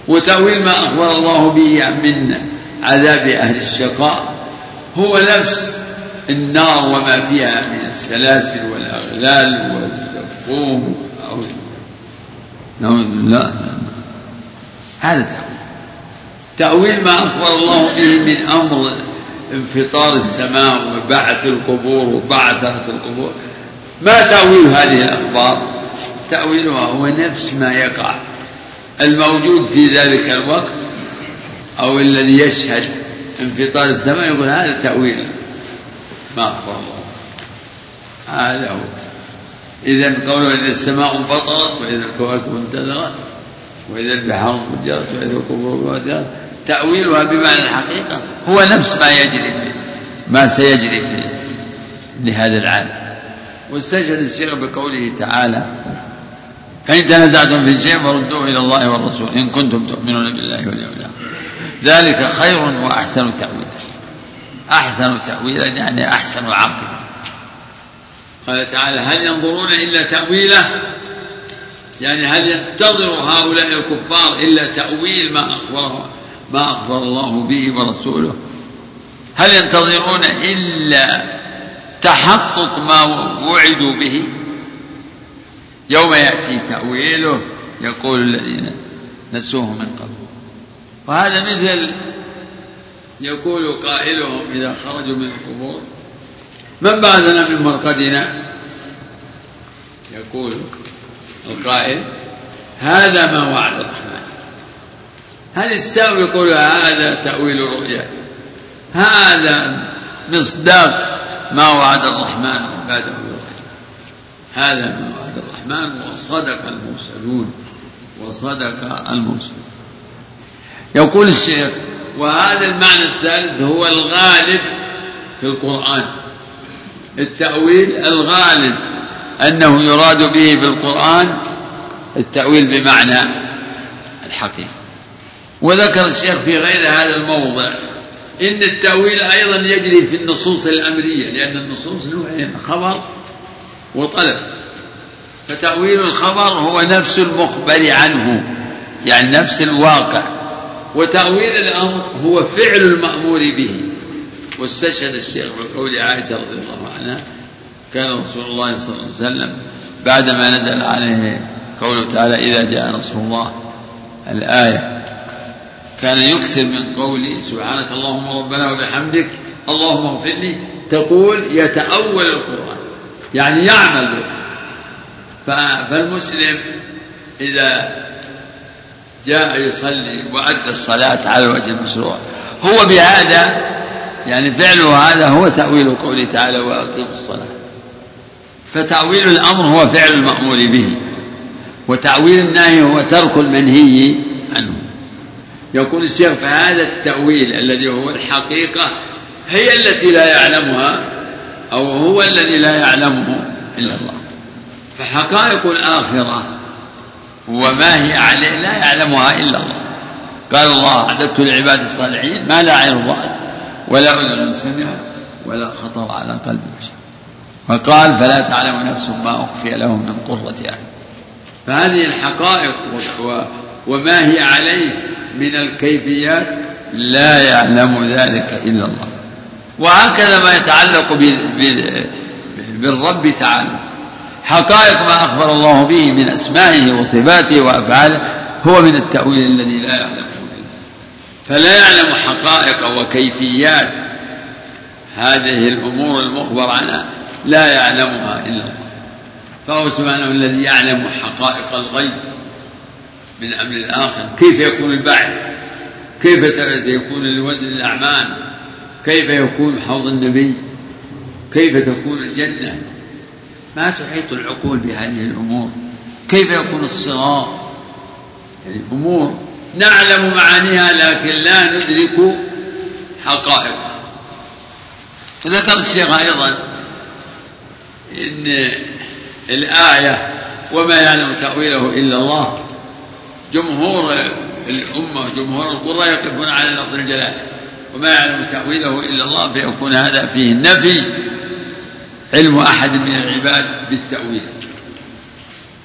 وتأويل ما أخبر الله به من عذاب أهل الشقاء هو نفس النار وما فيها من السلاسل والأغلال والزقوم نعوذ بالله. هذا تأويل. تأويل ما أخبر الله به من أمر انفطار السماء وبعث القبور وبعثرة القبور. ما تأويل هذه الأخبار؟ تأويلها هو نفس ما يقع. الموجود في ذلك الوقت أو الذي يشهد انفطار السماء يقول هذا تأويل. ما أخبر الله. هذا هو. إذا قوله إذا السماء انفطرت وإذا الكواكب انتثرت وإذا البحار فجرت وإذا القبور فجرت تأويلها بمعنى الحقيقة هو نفس ما يجري في ما سيجري في لهذا العالم. واستشهد الشيخ بقوله تعالى فإن تنازعتم في شيء فردوه إلى الله والرسول إن كنتم تؤمنون بالله واليوم الآخر. ذلك خير وأحسن تأويلا أحسن تأويلا يعني أحسن عاقبة قال تعالى هل ينظرون إلا تأويله؟ يعني هل ينتظر هؤلاء الكفار إلا تأويل ما أخبره ما أخبر الله به ورسوله؟ هل ينتظرون إلا تحقق ما وعدوا به؟ يوم يأتي تأويله يقول الذين نسوه من قبل. وهذا مثل يقول قائلهم إذا خرجوا من القبور من بعثنا من مرقدنا؟ يقول القائل هذا ما وعد الرحمن. هل الساوي يقول هذا تأويل الرؤيا؟ هذا مصداق ما وعد الرحمن عباده هذا ما وعد الرحمن وصدق المرسلون وصدق المرسلون. يقول الشيخ وهذا المعنى الثالث هو الغالب في القرآن. التأويل الغالب أنه يراد به في القرآن التأويل بمعنى الحقيقة. وذكر الشيخ في غير هذا الموضع إن التأويل أيضا يجري في النصوص الأمرية لأن النصوص نوعين خبر وطلب. فتأويل الخبر هو نفس المخبر عنه يعني نفس الواقع. وتأويل الأمر هو فعل المأمور به. واستشهد الشيخ بقول عائشة رضي الله عنها كان رسول الله صلى الله عليه وسلم بعدما نزل عليه قوله تعالى إذا جاء نصر الله. الآية. كان يكثر من قولي سبحانك اللهم ربنا وبحمدك اللهم اغفر لي. تقول يتأول القرآن. يعني يعمل فالمسلم إذا جاء يصلي وأدى الصلاة على الوجه المشروع هو بهذا يعني فعله هذا هو تأويل قوله تعالى وأقيموا الصلاة. فتأويل الأمر هو فعل المأمور به وتأويل النهي هو ترك المنهي عنه. يقول الشيخ فهذا التأويل الذي هو الحقيقة هي التي لا يعلمها أو هو الذي لا يعلمه إلا الله. فحقائق الآخرة وما هي عليه لا يعلمها إلا الله. قال الله أعددت لعباد الصالحين ما لا عين رأت ولا أذن سمعت ولا خطر على قلب بشر. فقال فلا تعلم نفس ما أخفي لهم من قرة أعين. فهذه الحقائق وما هي عليه من الكيفيات لا يعلم ذلك إلا الله. وهكذا ما يتعلق بالرب تعالى. حقائق ما أخبر الله به من أسمائه وصفاته وأفعاله هو من التأويل الذي لا يعلمه فلا يعلم حقائق وكيفيات هذه الأمور المخبر عنها لا يعلمها إلا الله. فهو سبحانه الذي يعلم حقائق الغيب من أمر الآخر. كيف يكون البعث؟ كيف يكون الوزن الأعمال؟ كيف يكون حوض النبي؟ كيف تكون الجنة؟ ما تحيط العقول بهذه الأمور؟ كيف يكون الصراط؟ يعني أمور نعلم معانيها لكن لا ندرك حقائقها وذكر الشيخ أيضا إن الآية وما يعلم تأويله إلا الله. جمهور الأمة جمهور القرى يقفون على لفظ الجلالة. وما يعلم تأويله إلا الله فيكون هذا فيه نفي. علم أحد من العباد بالتأويل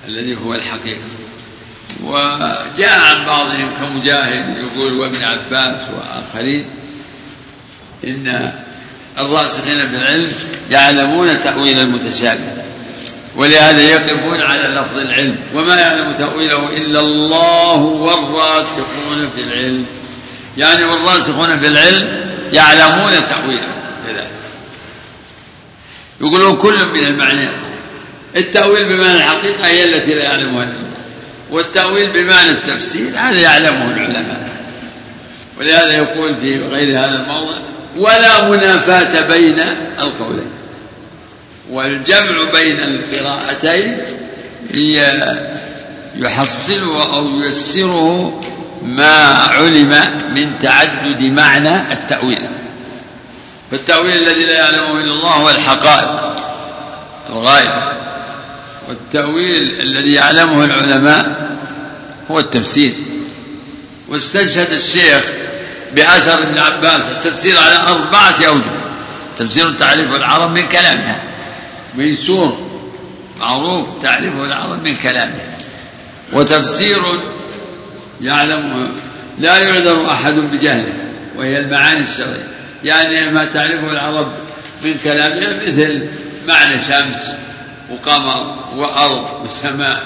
الذي هو الحقيقة. وجاء عن بعضهم كمجاهد يقول وابن عباس وآخرين إن الراسخين بالعلم يعلمون تأويل المتشابه ولهذا يقفون على لفظ العلم وما يعلم تأويله إلا الله والراسخون في العلم. يعني والراسخون في العلم يعلمون تأويله كذلك. يقولون كل من المعنى التأويل بمعنى الحقيقة هي التي لا يعلمها إلا والتأويل بمعنى التفسير هذا يعلمه العلماء. ولهذا يقول في غير هذا الموضع ولا منافاة بين القولين. والجمع بين القراءتين هي يحصله أو ييسره ما علم من تعدد معنى التأويل. فالتأويل الذي لا يعلمه إلا الله هو الحقائق الغاية. والتأويل الذي يعلمه العلماء هو التفسير. واستشهد الشيخ بأثر ابن عباس التفسير على أربعة أوجه. تفسير تعريف العرب من كلامها. ميسور معروف تعريفه العرب من كلامه وتفسير يعلمه لا يعذر أحد بجهله وهي المعاني الشرعية. يعني ما تعرفه العرب من كلامها مثل معنى شمس وقمر وأرض وسماء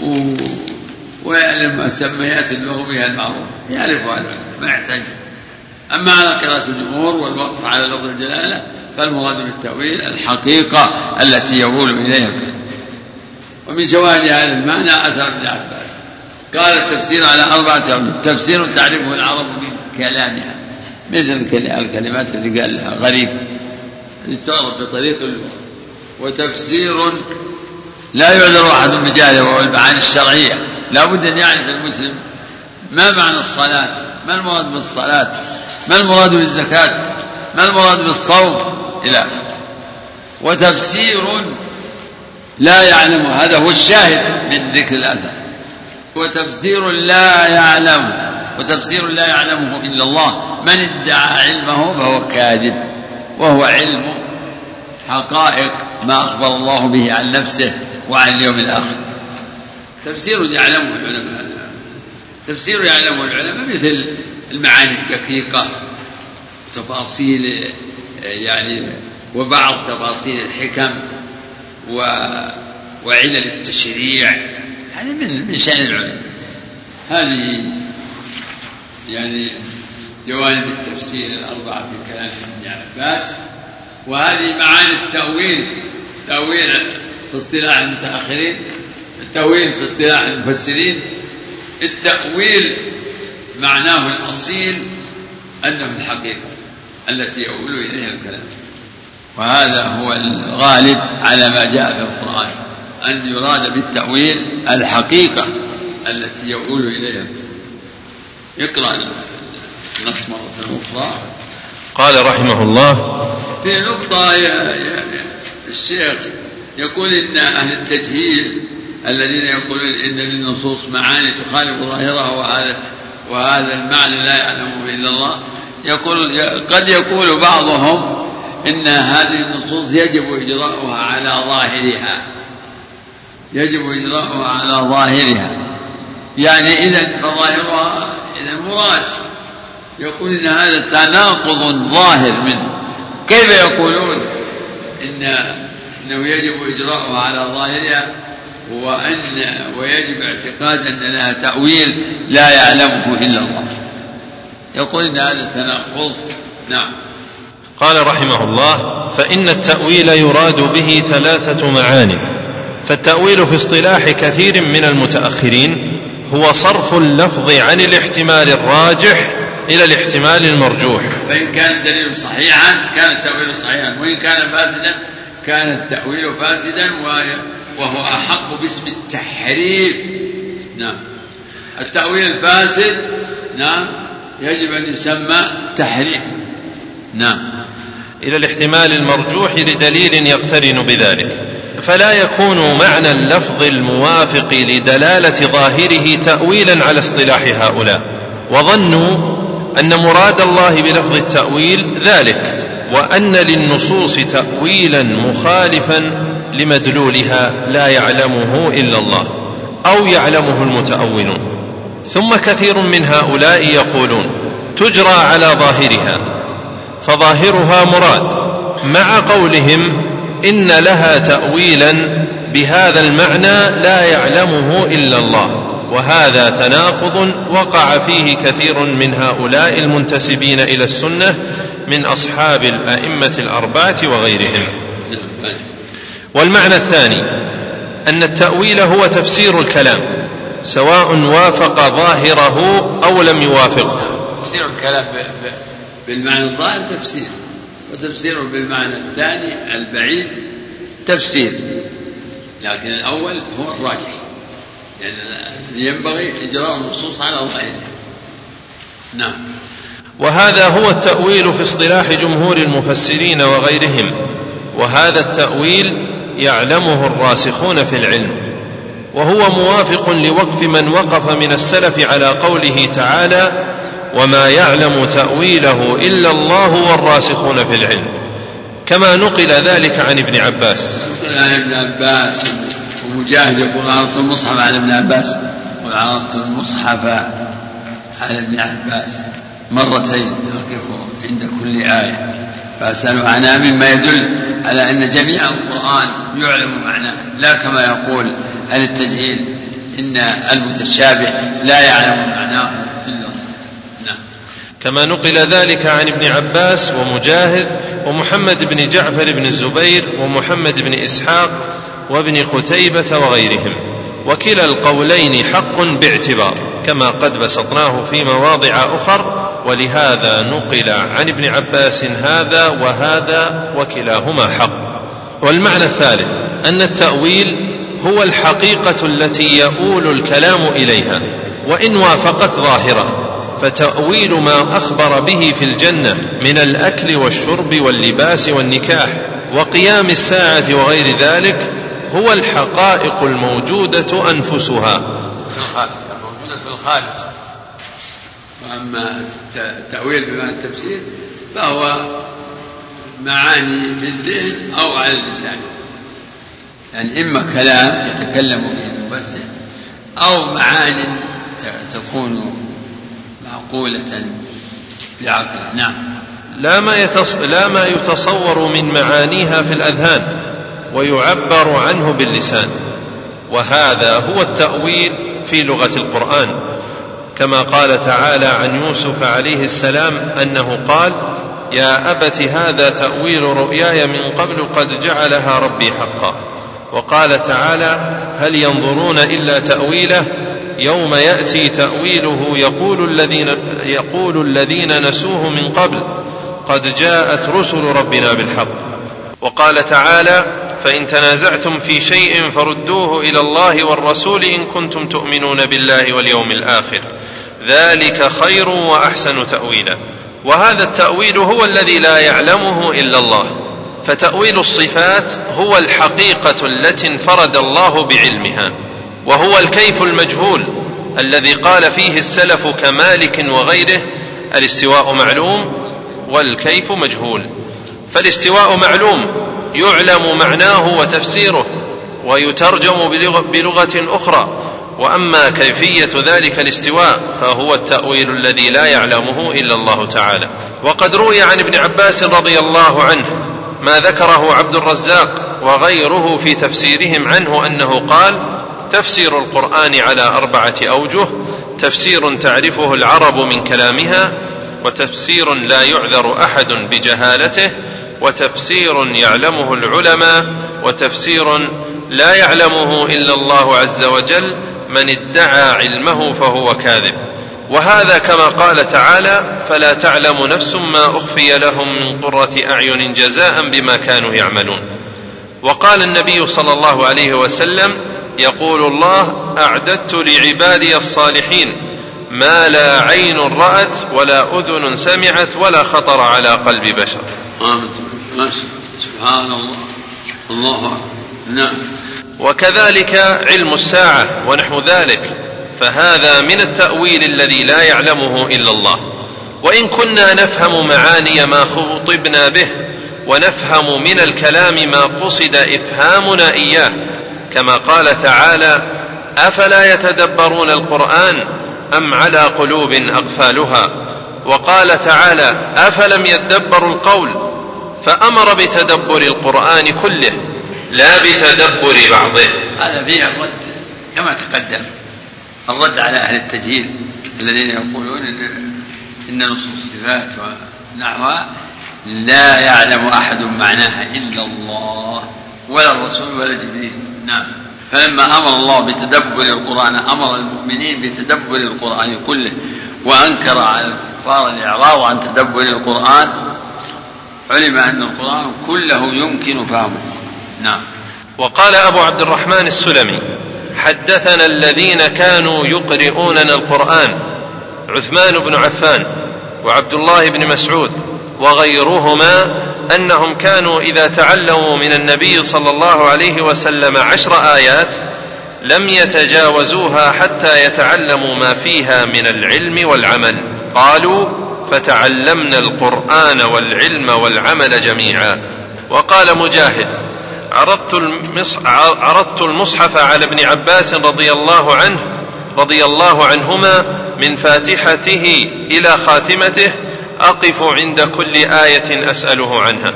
و... ويعلم مسميات اللغوية المعروفة يعرفها العلم ما يحتاج. أما على قراءة الجمهور والوقف على لفظ الجلالة فالمراد بالتأويل الحقيقة التي يقول إليها ومن شواهد هذا المعنى أثر ابن عباس. قال التفسير على أربعة أوجه تفسير تعرفه العرب من كلامها. مثل الكلمات اللي قال لها. غريب. تعرف بطريق وتفسير لا يعذر أحد بجهله وهو المعاني الشرعية. لا بد أن يعرف المسلم ما معنى الصلاة. ما المراد بالصلاة؟ ما المراد بالزكاة؟ ما المراد بالصوم؟ إلى آخره. وتفسير لا يعلم. هذا هو الشاهد من ذكر الأثر. وتفسير لا يعلم. وتفسير لا يعلمه إلا الله. من ادعى علمه فهو كاذب وهو علم حقائق ما أخبر الله به عن نفسه وعن اليوم الآخر. تفسير يعلمه العلماء. تفسير يعلمه العلماء مثل المعاني الدقيقة تفاصيل يعني وبعض تفاصيل الحكم و وعلل التشريع. هذه من من شأن العلم هذه يعني جوانب التفسير الأربعة في كلام ابن عباس وهذه معاني التأويل تأويل في اصطلاح المتأخرين التأويل في اصطلاح المفسرين التأويل معناه الأصيل أنه الحقيقة التي يؤول إليها الكلام. وهذا هو الغالب على ما جاء في القرآن أن يراد بالتأويل الحقيقة التي يؤول إليها. اقرأ النص مرة أخرى. قال رحمه الله في نقطة يا يا الشيخ يقول إن أهل التجهيل الذين يقولون إن للنصوص معاني تخالف ظاهرها وهذا وهذا المعنى لا يعلمه إلا الله يقول قد يقول بعضهم إن هذه النصوص يجب إجراؤها على ظاهرها. يجب إجراؤها على ظاهرها. يعني إذا فظاهرها إذا مراد يقول إن هذا تناقض ظاهر منه. كيف يقولون إن إنه يجب إجراؤها على ظاهرها؟ وأن ويجب اعتقاد أن لها تأويل لا يعلمه إلا الله. يقول إن هذا تناقض. نعم. قال رحمه الله فإن التأويل يراد به ثلاثة معان فالتأويل في اصطلاح كثير من المتأخرين هو صرف اللفظ عن الاحتمال الراجح إلى الاحتمال المرجوح. فإن كان الدليل صحيحا كان التأويل صحيحا. وإن كان فاسدا كان التأويل فاسدا وهو أحق باسم التحريف. نعم. التأويل الفاسد نعم يجب أن يسمى تحريف. نعم. إلى الاحتمال المرجوح لدليل يقترن بذلك. فلا يكون معنى اللفظ الموافق لدلالة ظاهره تأويلا على اصطلاح هؤلاء. وظنوا أن مراد الله بلفظ التأويل ذلك وأن للنصوص تأويلا مخالفا لمدلولها لا يعلمه إلا الله أو يعلمه المتأولون. ثم كثير من هؤلاء يقولون تجرى على ظاهرها فظاهرها مراد مع قولهم إن لها تأويلا بهذا المعنى لا يعلمه إلا الله وهذا تناقض وقع فيه كثير من هؤلاء المنتسبين إلى السنة من أصحاب الأئمة الأربعة وغيرهم. والمعنى الثاني أن التأويل هو تفسير الكلام سواء وافق ظاهره أو لم يوافقه. تفسير الكلام بالمعنى الظاهر تفسير. وتفسيره بالمعنى الثاني البعيد تفسير لكن الأول هو الراجح. يعني ينبغي إجراء النصوص على ظاهرها نعم. وهذا هو التأويل في اصطلاح جمهور المفسرين وغيرهم وهذا التأويل يعلمه الراسخون في العلم. وهو موافق لوقف من وقف من السلف على قوله تعالى وما يعلم تأويله إلا الله والراسخون في العلم. كما نقل ذلك عن ابن عباس. نقل عن ابن عباس ومجاهد يقول عرضت المصحف على ابن عباس. يقول عرضت المصحف على ابن عباس مرتين. أقف عند كل آية. فأسأله عنها مما يدل على أن جميع القرآن يعلم معناه. لا كما يقول أهل التجهيل إن المتشابه لا يعلم معناه إلا الله. كما نقل ذلك عن ابن عباس ومجاهد ومحمد بن جعفر بن الزبير ومحمد بن إسحاق وابن قتيبة وغيرهم. وكلا القولين حق باعتبار كما قد بسطناه في مواضع أخر ولهذا نقل عن ابن عباس هذا وهذا وكلاهما حق. والمعنى الثالث أن التأويل هو الحقيقة التي يؤول الكلام إليها وإن وافقت ظاهره. فتأويل ما أخبر به في الجنة من الأكل والشرب واللباس والنكاح وقيام الساعة وغير ذلك هو الحقائق الموجودة أنفسها. الموجودة في الخارج وأما التأويل بمعنى التفسير فهو معاني في الذهن أو على اللسان. يعني إما كلام يتكلم به المفسر أو معاني تكون معقولة بعقل نعم. لا ما, يتص... لا ما يتصور من معانيها في الأذهان ويعبر عنه باللسان. وهذا هو التأويل في لغة القرآن. كما قال تعالى عن يوسف عليه السلام أنه قال يا أبت هذا تأويل رؤياي من قبل قد جعلها ربي حقا. وقال تعالى هل ينظرون إلا تأويله يوم يأتي تأويله يقول الذين, يقول الذين نسوه من قبل قد جاءت رسل ربنا بالحق. وقال تعالى فإن تنازعتم في شيء فردوه إلى الله والرسول إن كنتم تؤمنون بالله واليوم الآخر. ذلك خير وأحسن تأويلا. وهذا التأويل هو الذي لا يعلمه إلا الله. فتأويل الصفات هو الحقيقة التي انفرد الله بعلمها. وهو الكيف المجهول الذي قال فيه السلف كمالك وغيره الاستواء معلوم والكيف مجهول. فالاستواء معلوم يعلم معناه وتفسيره ويترجم بلغة أخرى. وأما كيفية ذلك الاستواء فهو التأويل الذي لا يعلمه إلا الله تعالى. وقد روي عن ابن عباس رضي الله عنه ما ذكره عبد الرزاق وغيره في تفسيرهم عنه أنه قال تفسير القرآن على أربعة أوجه تفسير تعرفه العرب من كلامها وتفسير لا يعذر أحد بجهالته وتفسير يعلمه العلماء وتفسير لا يعلمه إلا الله عز وجل من ادعى علمه فهو كاذب. وهذا كما قال تعالى فلا تعلم نفس ما أخفي لهم من قرة أعين جزاء بما كانوا يعملون. وقال النبي صلى الله عليه وسلم يقول الله أعددت لعبادي الصالحين ما لا عين رأت ولا أذن سمعت ولا خطر على قلب بشر. سبحان الله. الله نعم. وكذلك علم الساعة ونحو ذلك فهذا من التأويل الذي لا يعلمه إلا الله. وإن كنا نفهم معاني ما خطبنا به ونفهم من الكلام ما قصد إفهامنا إياه كما قال تعالى أفلا يتدبرون القرآن أم على قلوب أقفالها؟ وقال تعالى أفلم يدبروا القول؟ فأمر بتدبر القرآن كله لا بتدبر بعضه. هذا فيه الرد كما تقدم الرد على أهل التجهيل الذين يقولون إن نصوص الصفات ونحوها لا يعلم أحد معناها إلا الله ولا الرسول ولا جبريل. نعم فلما أمر الله بتدبر القرآن أمر المؤمنين بتدبر القرآن كله وأنكر على الكفار الإعراض عن تدبر القرآن علم أن القرآن كله يمكن فهمه. نعم. وقال أبو عبد الرحمن السلمي حدثنا الذين كانوا يقرؤوننا القرآن عثمان بن عفان وعبد الله بن مسعود وغيرهما أنهم كانوا إذا تعلموا من النبي صلى الله عليه وسلم عشر آيات لم يتجاوزوها حتى يتعلموا ما فيها من العلم والعمل. قالوا فتعلمنا القرآن والعلم والعمل جميعا. وقال مجاهد عرضت المصحف على ابن عباس رضي الله عنه رضي الله عنهما من فاتحته إلى خاتمته أقف عند كل آية أسأله عنها.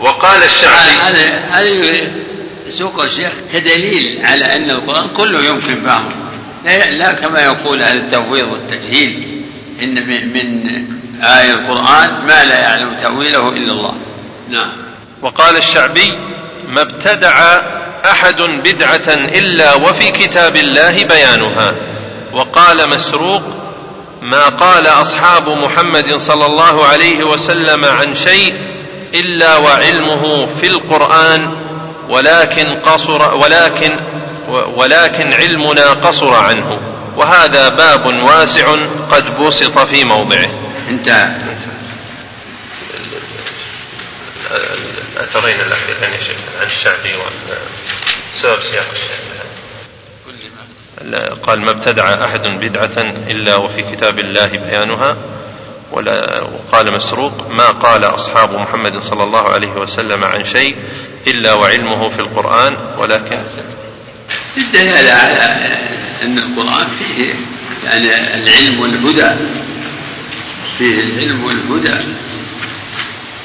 وقال الشعبي هذا سوق الشيخ كدليل على أن القرآن كله يمكن فهمه لا كما يقول أهل التفويض والتجهيل إن من آية القرآن ما لا يعلم تأويله إلا الله. نعم. وقال الشعبي ما ابتدع أحد بدعة إلا وفي كتاب الله بيانها. وقال مسروق ما قال أصحاب محمد صلى الله عليه وسلم عن شيء إلا وعلمه في القرآن ولكن قصر ولكن ولكن علمنا قصر عنه. وهذا باب واسع قد بسط في موضعه. انتهى الاثرين الأخيرين يا شيخ عن الشعبي سبب سياق الشيخ قال ما ابتدع أحد بدعة إلا وفي كتاب الله بيانها. ولا وقال مسروق ما قال أصحاب محمد صلى الله عليه وسلم عن شيء إلا وعلمه في القرآن؟ ولكن الدلاله على أن القرآن فيه يعني العلم والهدى فيه العلم والهدى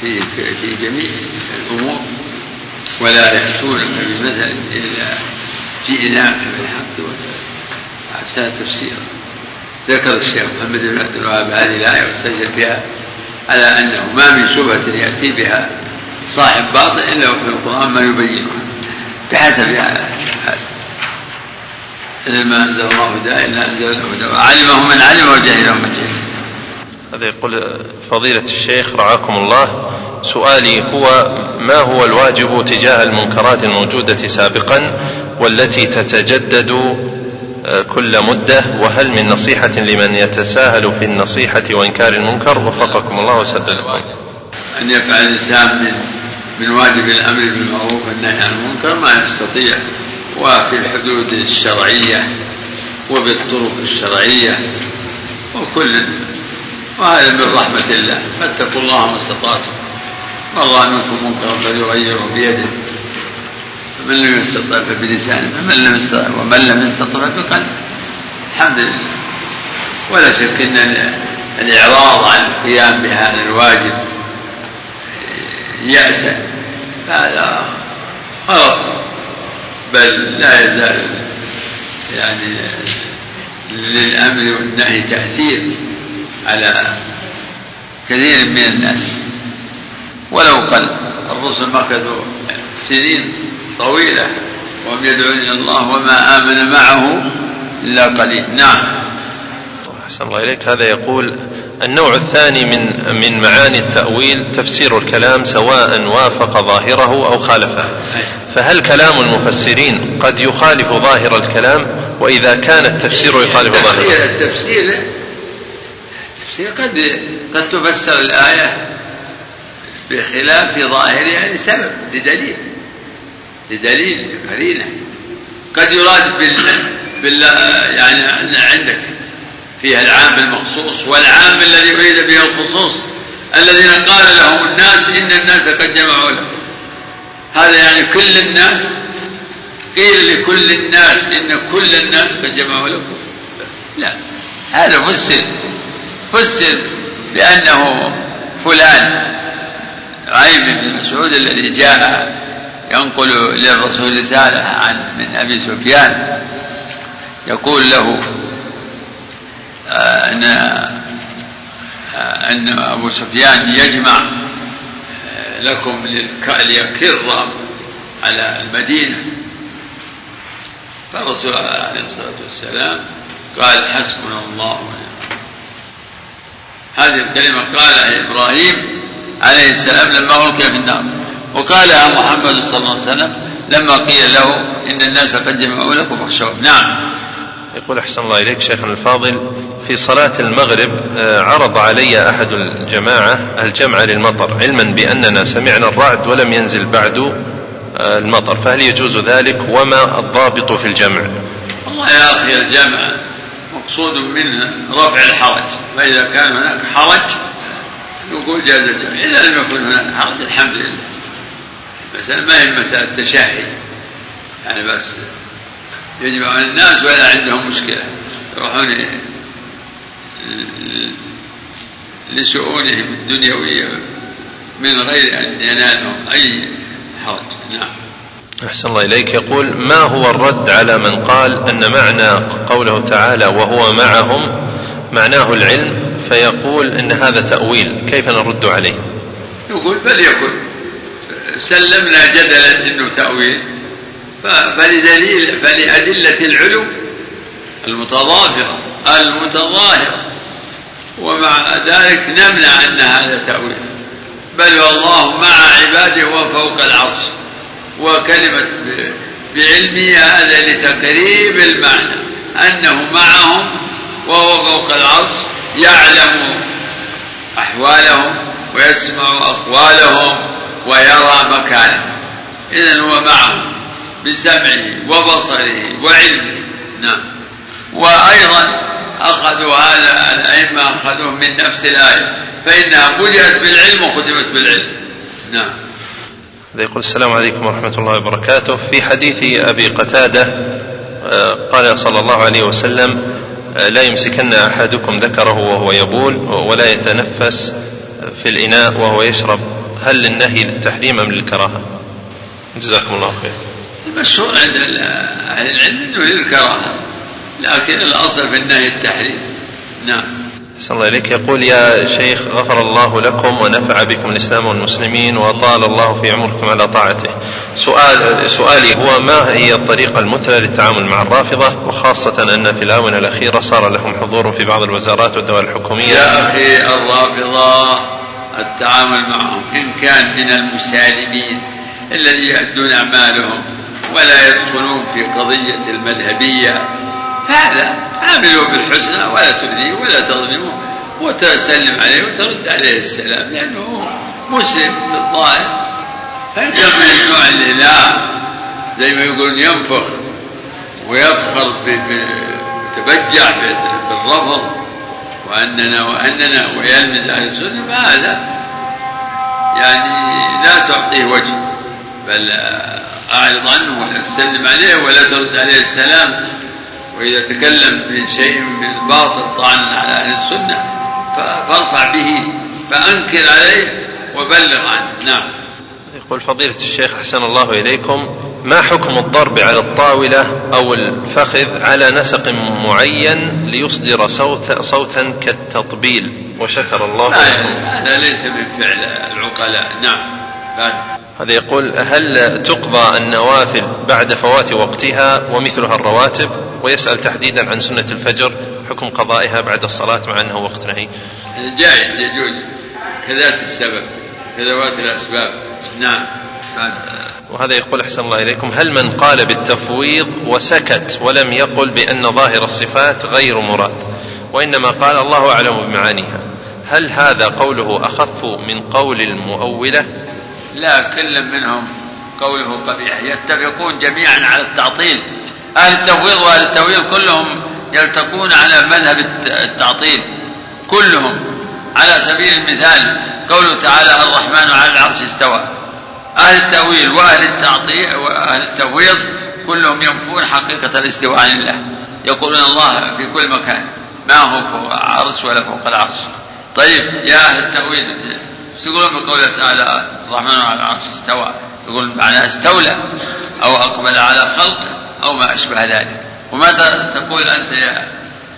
في في جميع الأمور ولا يأتونك بمثل إلا جئناك بالحق أحسن تفسيرا ذكر الشيخ محمد بن عبد الوهاب هذه الآية واستدل بها على أنه ما من شبهة يأتي بها صاحب باطل إلا وفي القرآن ما يبينها بحسب هذا إذا ما أنزل الله هدى إلا أنزل له هدى وعلمه من علم وجهله من جهل. هذا يقول فضيلة الشيخ رعاكم الله سؤالي هو ما هو الواجب تجاه المنكرات الموجودة سابقا؟ والتي تتجدد آه، كل مدة وهل من نصيحة لمن يتساهل في النصيحة وإنكار المنكر؟ وفقكم الله وسددكم أن يفعل الإنسان من من واجب الأمر بالمعروف والنهي عن المنكر ما يستطيع وفي الحدود الشرعية وبالطرق الشرعية وكل وهذا من رحمة الله. فاتقوا الله ما استطعتم. رأى منكم منكرا فليغيره بيده. فمن لم يستطع فبلسانه فمن لم يستطع ومن لم يستطع فبقلبه. الحمد لله. ولا شك إن الإعراض عن القيام بهذا الواجب يأسا هذا غلط. بل لا يزال يعني للأمر والنهي تأثير على كثير من الناس. ولو قل الرسل مكثوا سنين طويلة وهم يدعون إلى الله وما آمن معه إلا قليل. نعم. أحسن الله إليك. هذا يقول النوع الثاني من من معاني التأويل تفسير الكلام سواء وافق ظاهره أو خالفه. فهل كلام المفسرين قد يخالف ظاهر الكلام؟ وإذا كان التفسير يخالف ظاهره؟ التفسير التفسير قد قد تفسر الآية بخلاف ظاهرها لسبب لدليل. لدليل قرينة قد يراد بال, بال يعني عندك فيها العام المخصوص والعام الذي أريد به الخصوص الذين قال لهم الناس إن الناس قد جمعوا لكم. هذا يعني كل الناس قيل لكل الناس إن كل الناس قد جمعوا لكم. لا هذا فسر فسر بأنه فلان عيم بن مسعود الذي جاء ينقل للرسول رسالة عن من أبي سفيان. يقول له آه، أن آه، أن أبو سفيان يجمع آه، لكم ليكر على المدينة. فالرسول عليه الصلاة والسلام قال حسبنا الله ونعم هذه الكلمة قالها إبراهيم عليه السلام لما ألقي في النار. وقالها محمد صلى الله عليه وسلم لما قيل له إن الناس قد جمعوا لكم فاخشوهم. نعم. يقول أحسن الله إليك شيخنا الفاضل في صلاة المغرب آه، عرض علي أحد الجماعة الجمع للمطر علما بأننا سمعنا الرعد ولم ينزل بعد آه، المطر فهل يجوز ذلك؟ وما الضابط في الجمع؟ والله يا أخي الجمع مقصود منه رفع الحرج فإذا كان هناك حرج نقول جاز الجمع. إذا لم يكن هناك حرج الحمد لله. مسألة ما هي مسألة تشهي يعني بس يجمع الناس ولا عندهم مشكلة. يروحون لشؤونهم الدنيوية من غير أن ينالهم أي حرج. نعم. أحسن الله إليك. يقول ما هو الرد على من قال أن معنى قوله تعالى وهو معهم معناه العلم. فيقول أن هذا تأويل. كيف نرد عليه؟ يقول بل سلمنا جدلا أنه تأويل. فلدليل فلأدلة العلو المتضافرة المتظاهرة. ومع ذلك نمنع أن هذا تأويل. بل والله مع عباده وفوق العرش. وكلمة بعلمه هذا لتقريب المعنى. أنه معهم وهو فوق العرش يعلم أحوالهم ويسمع أقوالهم. ويرى مكانهم إذا هو معهم بسمعه وبصره وعلمه. نعم. وأيضا أخذوا هذا الأئمة أخذوه من نفس الآية. فإنها بدأت بالعلم وختمت بالعلم. نعم. يقول السلام عليكم ورحمة الله وبركاته. في حديث أبي قتادة آه، قال صلى الله عليه وسلم لا يمسكن أحدكم ذكره وهو يبول ولا يتنفس في الإناء وهو يشرب. هل للنهي للتحريم أم للكراهة؟ جزاكم الله خير. المشهور عند أهل العلم أنه للكراهة لكن الأصل في النهي التحريم. نعم. صلى الله إليك. يقول يا شيخ غفر الله لكم ونفع بكم الإسلام والمسلمين وطال الله في عمركم على طاعته. سؤال سؤالي هو ما هي الطريقة المثلى للتعامل مع الرافضة؟ وخاصة أن في الآونة الأخيرة صار لهم حضور في بعض الوزارات والدول الحكومية. يا أخي الرافضة التعامل معهم إن كان من المسالمين الذي يؤدون أعمالهم ولا يدخلون في قضية المذهبية فهذا تعاملوا بالحسنى ولا تؤذيه ولا تظلمه وتسلم عليه وترد عليه السلام لأنه مسلم في الظاهر فإن كان من النوع اللي لا زي ما يقولون ينفخ ويفخر ويتبجع بالرفض. وأننا وأننا ويلمز أهل السنة فهذا يعني لا تعطيه وجه. بل أعرض عنه ولا تسلم عليه ولا ترد عليه السلام. وإذا تكلم بشيء من الباطل طعنا على أهل السنة فارفع به فأنكر عليه وبلغ عنه. نعم. يقول فضيلة الشيخ أحسن الله إليكم. ما حكم الضرب على الطاولة أو الفخذ على نسق معين ليصدر صوت صوتا كالتطبيل؟ وشكر الله هذا ليس من فعل العقلاء. نعم بعد. هذا يقول هل تقضى النوافل بعد فوات وقتها ومثلها الرواتب؟ ويسأل تحديدا عن سنة الفجر حكم قضائها بعد الصلاة مع أنه وقت نهي. جائز يجوز. كذات السبب كذوات الأسباب. نعم وهذا يقول أحسن الله إليكم هل من قال بالتفويض وسكت ولم يقل بأن ظاهر الصفات غير مراد؟ وإنما قال الله أعلم بمعانيها. هل هذا قوله أخف من قول المؤولة؟ لا كل منهم قوله قبيح. يتفقون جميعا على التعطيل. أهل التفويض وأهل التأويل كلهم يلتقون على مذهب التعطيل. كلهم. على سبيل المثال قوله تعالى الرحمن على العرش استوى. أهل التأويل وأهل التعطيل وأهل التفويض كلهم ينفون حقيقة الاستواء عن الله. يقولون الله في كل مكان. ما هو فوق العرش ولا فوق العرش. طيب يا أهل التأويل تقولون بقوله تعالى الرحمن على العرش استوى. يقول معناه استولى أو أقبل على خلقه أو ما أشبه ذلك. وماذا تقول أنت يا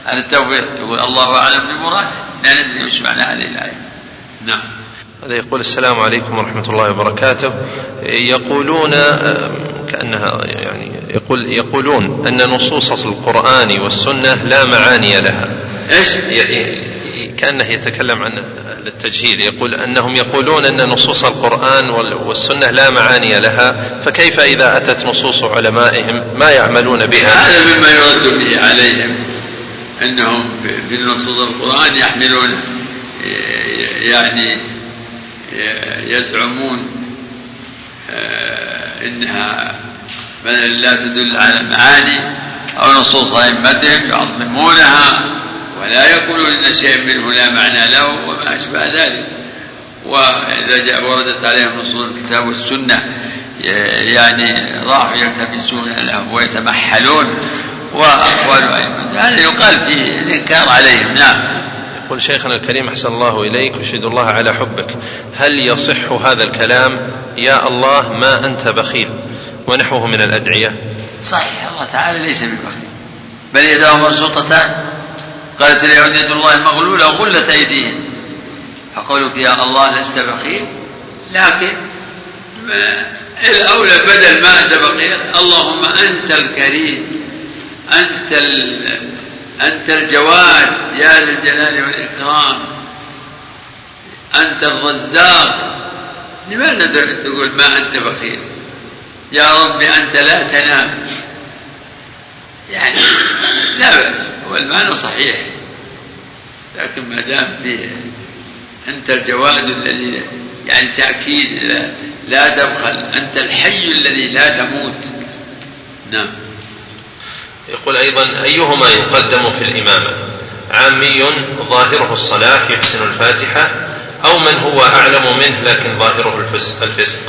أهل التوفيق يقول الله أعلم بمراده. لا ندري وش معنى هذه الآية. نعم. هذا يقول السلام عليكم ورحمة الله وبركاته. يقولون كأنها يعني يقول يقولون أن نصوص القرآن والسنة لا معاني لها. إيش؟ كأنه يتكلم عن التجهيل. يقول أنهم يقولون أن نصوص القرآن والسنة لا معاني لها فكيف إذا أتت نصوص علمائهم ما يعملون بها؟ هذا مما يرد به عليهم أنهم في نصوص القرآن يحملون يعني يزعمون آه، إنها مثلا لا تدل على المعاني أو نصوص أئمتهم يعظمونها ولا يقولون إن شيء منه لا معنى له وما أشبه ذلك. وإذا جاء وردت عليهم نصوص الكتاب والسنة يعني راحوا يلتمسون له ويتمحلون وأقوال ائمه هذا يقال في الإنكار عليهم نعم. يقول شيخنا الكريم أحسن الله إليك أشهد الله على حبك. هل يصح هذا الكلام؟ يا الله ما أنت بخيل. ونحوه من الأدعية. صحيح الله تعالى ليس ببخيل. بل يداه مبسوطتان. قالت اليهود يد الله مغلولة وغلت أيديهم. فقولك يا الله لست بخيل. لكن الأولى بدل ما أنت بخيل اللهم أنت الكريم. أنت أنت الجواد يا ذا الجلال والإكرام. أنت الرزاق لماذا تقول ما أنت بخيل؟ يا رب أنت لا تنام. يعني لا بأس هو المعنى صحيح. لكن ما دام فيه أنت الجواد الذي يعني تأكيد لا, لا تبخل أنت الحي الذي لا تموت. نعم. يقول أيضا أيهما يقدم في الإمامة؟ عامي ظاهره الصلاح يحسن الفاتحة أو من هو أعلم منه لكن ظاهره الفسق.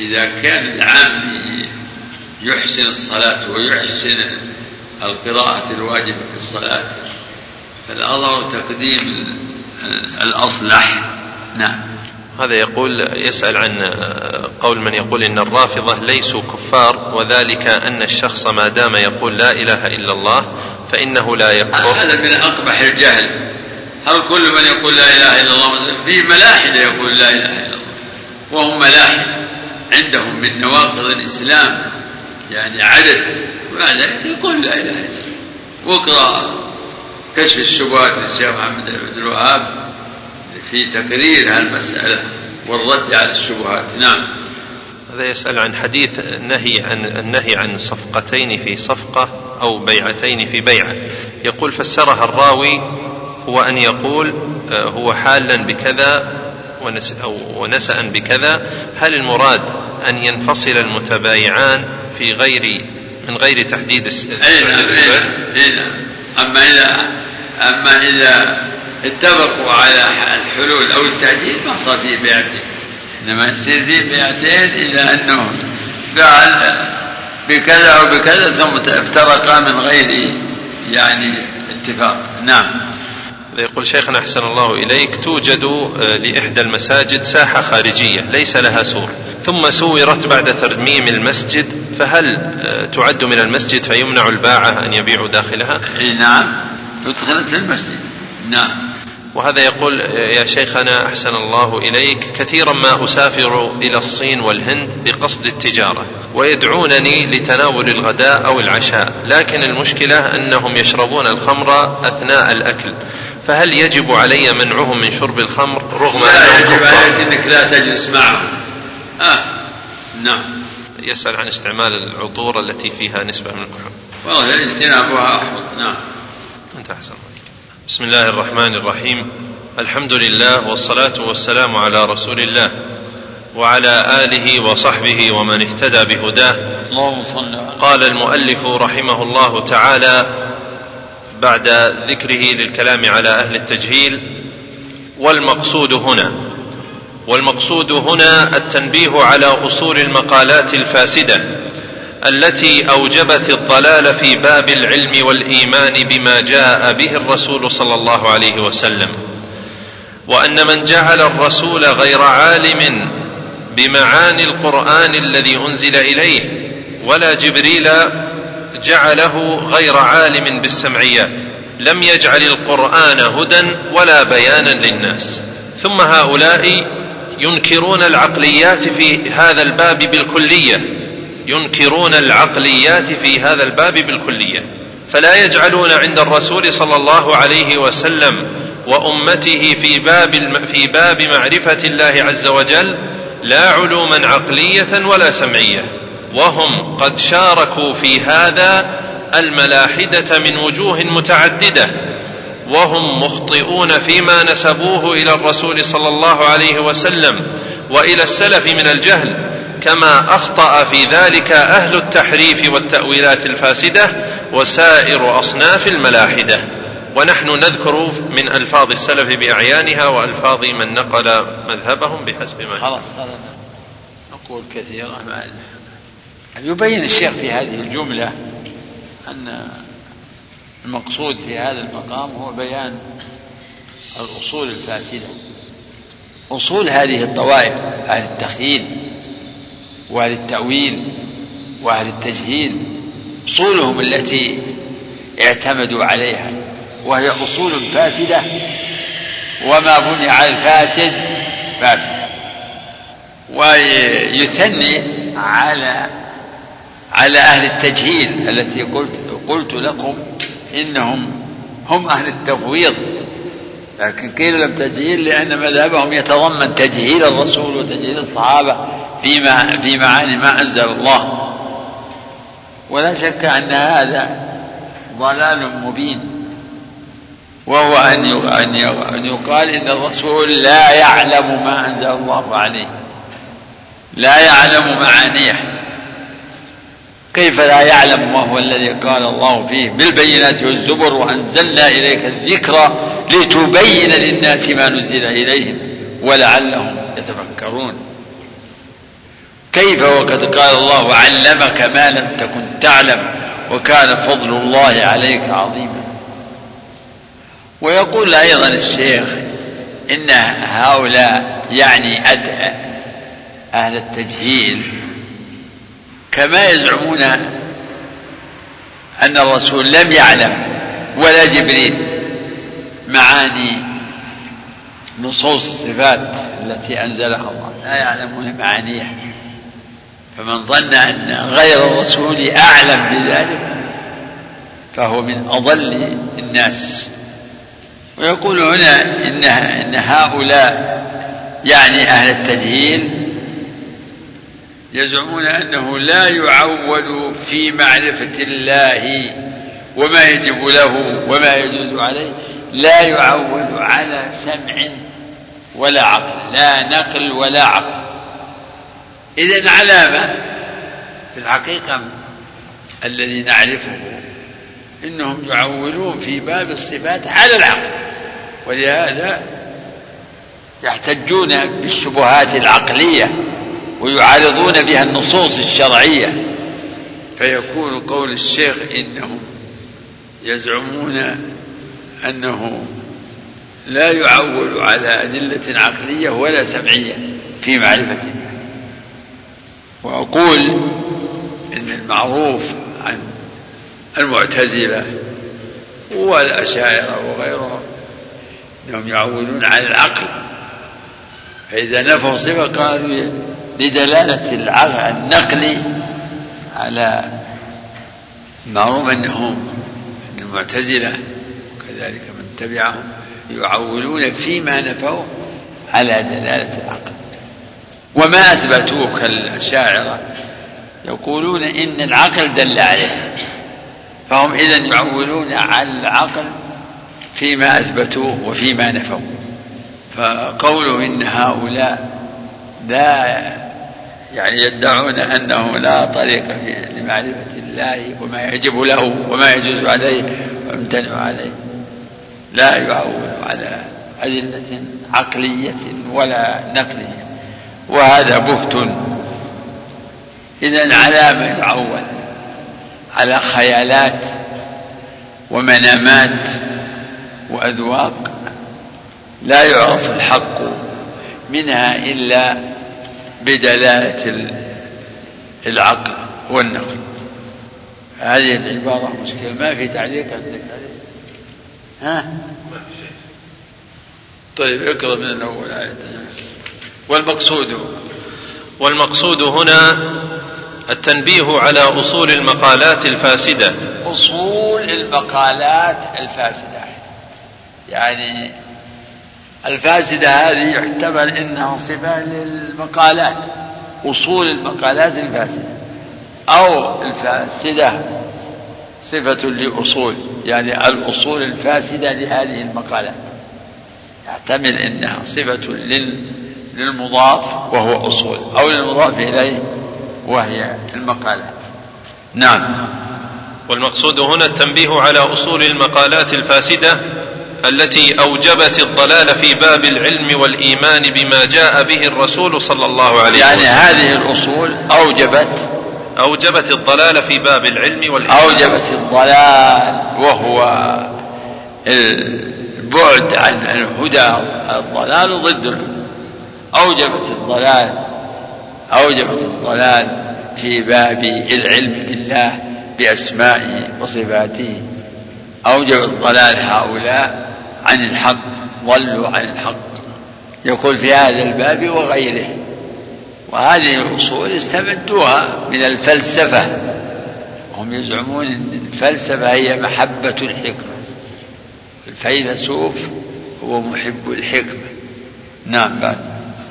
إذا كان العامي يحسن الصلاة ويحسن القراءة الواجبة في الصلاة فالأظهر تقديم الأصلح. نعم. هذا يقول يسأل عن قول من يقول إن الرافضة ليسوا كفار وذلك أن الشخص ما دام يقول لا إله إلا الله فإنه لا يكفر هذا من أقبح الجهل. هل كل من يقول لا إله إلا الله في ملاحدة يقول لا إله إلا الله. وهم ملاحدة عندهم من نواقض الإسلام يعني عدد. ذلك يقول لا إله إلا الله. واقرأ كشف الشبهات للشيخ محمد بن الوهاب في تقرير هالمسألة والرد على الشبهات. نعم. هذا يسأل عن حديث النهي عن النهي عن صفقتين في صفقة أو بيعتين في بيعة. يقول فسرها الراوي هو أن يقول آه، هو حالا بكذا ونسأ بكذا هل المراد أن ينفصل المتبايعان في غير من غير تحديد أي نعم, نعم أما إذا أما إذا اتفقوا على الحلول أو التأجيل ما صار فيه بيعتين. إنما يصير فيه بيعتين إذا أنه قال بكذا أو بكذا ثم افترقا من غير يعني اتفاق. نعم. يقول شيخنا أحسن الله إليك توجد آه، لإحدى المساجد ساحة خارجية ليس لها سور. ثم سورت بعد ترميم المسجد فهل آه، تعد من المسجد فيمنع الباعة أن يبيعوا داخلها؟ نعم. ادخلت المسجد نعم. وهذا يقول يا شيخنا أحسن الله إليك كثيرا ما أسافر إلى الصين والهند بقصد التجارة ويدعونني لتناول الغداء أو العشاء لكن المشكلة أنهم يشربون الخمر أثناء الأكل. فهل يجب علي منعهم من شرب الخمر رغم لا يجب عليك إنك لا تجلس معهم. آه. نعم. يسأل عن استعمال العطور التي فيها نسبة من الكحول. والله اجتنابها أحوط. نعم. أنت أحسن بسم الله الرحمن الرحيم. الحمد لله والصلاة والسلام على رسول الله وعلى آله وصحبه ومن اهتدى بهداه. قال المؤلف رحمه الله تعالى بعد ذكره للكلام على أهل التجهيل والمقصود هنا والمقصود هنا التنبيه على أصول المقالات الفاسدة التي أوجبت الضلال في باب العلم والإيمان بما جاء به الرسول صلى الله عليه وسلم. وأن من جعل الرسول غير عالم بمعاني القرآن الذي أنزل إليه ولا جبريل جعله غير عالم بالسمعيات لم يجعل القرآن هدى ولا بيانا للناس. ثم هؤلاء ينكرون العقليات في هذا الباب بالكلية ينكرون العقليات في هذا الباب بالكلية. فلا يجعلون عند الرسول صلى الله عليه وسلم وأمته في باب في باب معرفة الله عز وجل لا علوما عقلية ولا سمعية. وهم قد شاركوا في هذا الملاحدة من وجوه متعددة وهم مخطئون فيما نسبوه إلى الرسول صلى الله عليه وسلم وإلى السلف من الجهل كما أخطأ في ذلك أهل التحريف والتأويلات الفاسدة وسائر أصناف الملاحدة. ونحن نذكر من ألفاظ السلف بأعيانها وألفاظ من نقل مذهبهم بحسب ما خلاص هذا نقول كثيرا. ما يبين الشيخ في هذه الجملة أن المقصود في هذا المقام هو بيان الأصول الفاسدة. أصول هذه الطوائف أهل التخييل وأهل التأويل وأهل التجهيل أصولهم التي اعتمدوا عليها وهي أصول فاسدة. وما بني على الفاسد فاسد. ويثني على على أهل التجهيل التي قلت قلت لكم إنهم هم أهل التفويض. لكن قيل لم تجهيل لأن مذهبهم يتضمن تجهيل الرسول وتجهيل الصحابة فيما في معاني ما أنزل الله. ولا شك أن هذا ضلال مبين. وهو أن أن يقال إن الرسول لا يعلم ما أنزل الله عليه. لا يعلم معانيه. كيف لا يعلم ما هو الذي قال الله فيه بالبينات والزبر وأنزلنا إليك الذكر لتبين للناس ما نزل إليهم ولعلهم يتفكرون. كيف وقد قال الله علمك ما لم تكن تعلم وكان فضل الله عليك عظيما. ويقول أيضا الشيخ إن هؤلاء يعني أهل التجهيل كما يزعمون أن الرسول لم يعلم ولا جبريل معاني نصوص الصفات التي أنزلها الله. لا يعلمون معانيها. فمن ظن أن غير الرسول أعلم بذلك فهو من أضل الناس. ويقول هنا إن, إن هؤلاء يعني أهل التجهيل يزعمون أنه لا يعول في معرفة الله وما يجب له وما يجوز عليه لا يعول على سمع ولا عقل لا نقل ولا عقل. إذا علامة في الحقيقة الذي نعرفه إنهم يعولون في باب الصفات على العقل ولهذا يحتجون بالشبهات العقلية. ويعارضون بها النصوص الشرعية. فيكون قول الشيخ إنهم يزعمون أنه لا يعول على أدلة عقلية ولا سمعية في معرفته وأقول إن المعروف عن المعتزلة والأشاعرة وغيرهم أنهم يعولون على العقل. فإذا نفوا صفة قالوا لدلالة النقل على معروف أنهم المعتزلة وكذلك من تبعهم يعولون فيما نفوا على دلالة العقل. وما أثبتوه كالأشاعرة يقولون إن العقل دل عليه فهم إذا يعولون على العقل فيما أثبتوه وفيما نفوا. فقوله إن هؤلاء لا يعني يدعون أنه لا طريق لمعرفة الله وما يجب له وما يجوز عليه ويمتنع عليه. لا يعول على أدلة عقلية ولا نقلية. وهذا بهت. إذا على ما يعول. على خيالات ومنامات وأذواق. لا يعرف الحق منها إلا بدلالة العقل والنقل. هذه العبارة مشكلة. ما في تعليق عندك عليه؟ ها؟ طيب اقرأ من الأول آية. والمقصود والمقصود هنا التنبيه على أصول المقالات الفاسدة. أصول المقالات الفاسدة. يعني الفاسدة هذه يحتمل إنها صفة للمقالات أصول المقالات الفاسدة أو الفاسدة صفة لأصول يعني الأصول الفاسدة لهذه المقالات. يحتمل أنها صفة للمضاف وهو أصول أو للمضاف إليه وهي المقالات. نعم. والمقصود هنا التنبيه على أصول المقالات الفاسدة التي أوجبت الضلال في باب العلم والإيمان بما جاء به الرسول صلى الله عليه يعني وسلم. يعني هذه الأصول أوجبت أوجبت الضلال في باب العلم والإيمان. أوجبت الضلال وهو البعد عن الهدى الضلال ضد الهدى. أوجبت الضلال أوجبت الضلال في باب العلم بالله بأسمائه وصفاته. أوجب الضلال هؤلاء عن الحق ضلوا عن الحق. يقول في هذا الباب وغيره. وهذه الأصول استمدوها من الفلسفة. هم يزعمون أن الفلسفة هي محبة الحكمة. الفيلسوف هو محب الحكمة. نعم بعد.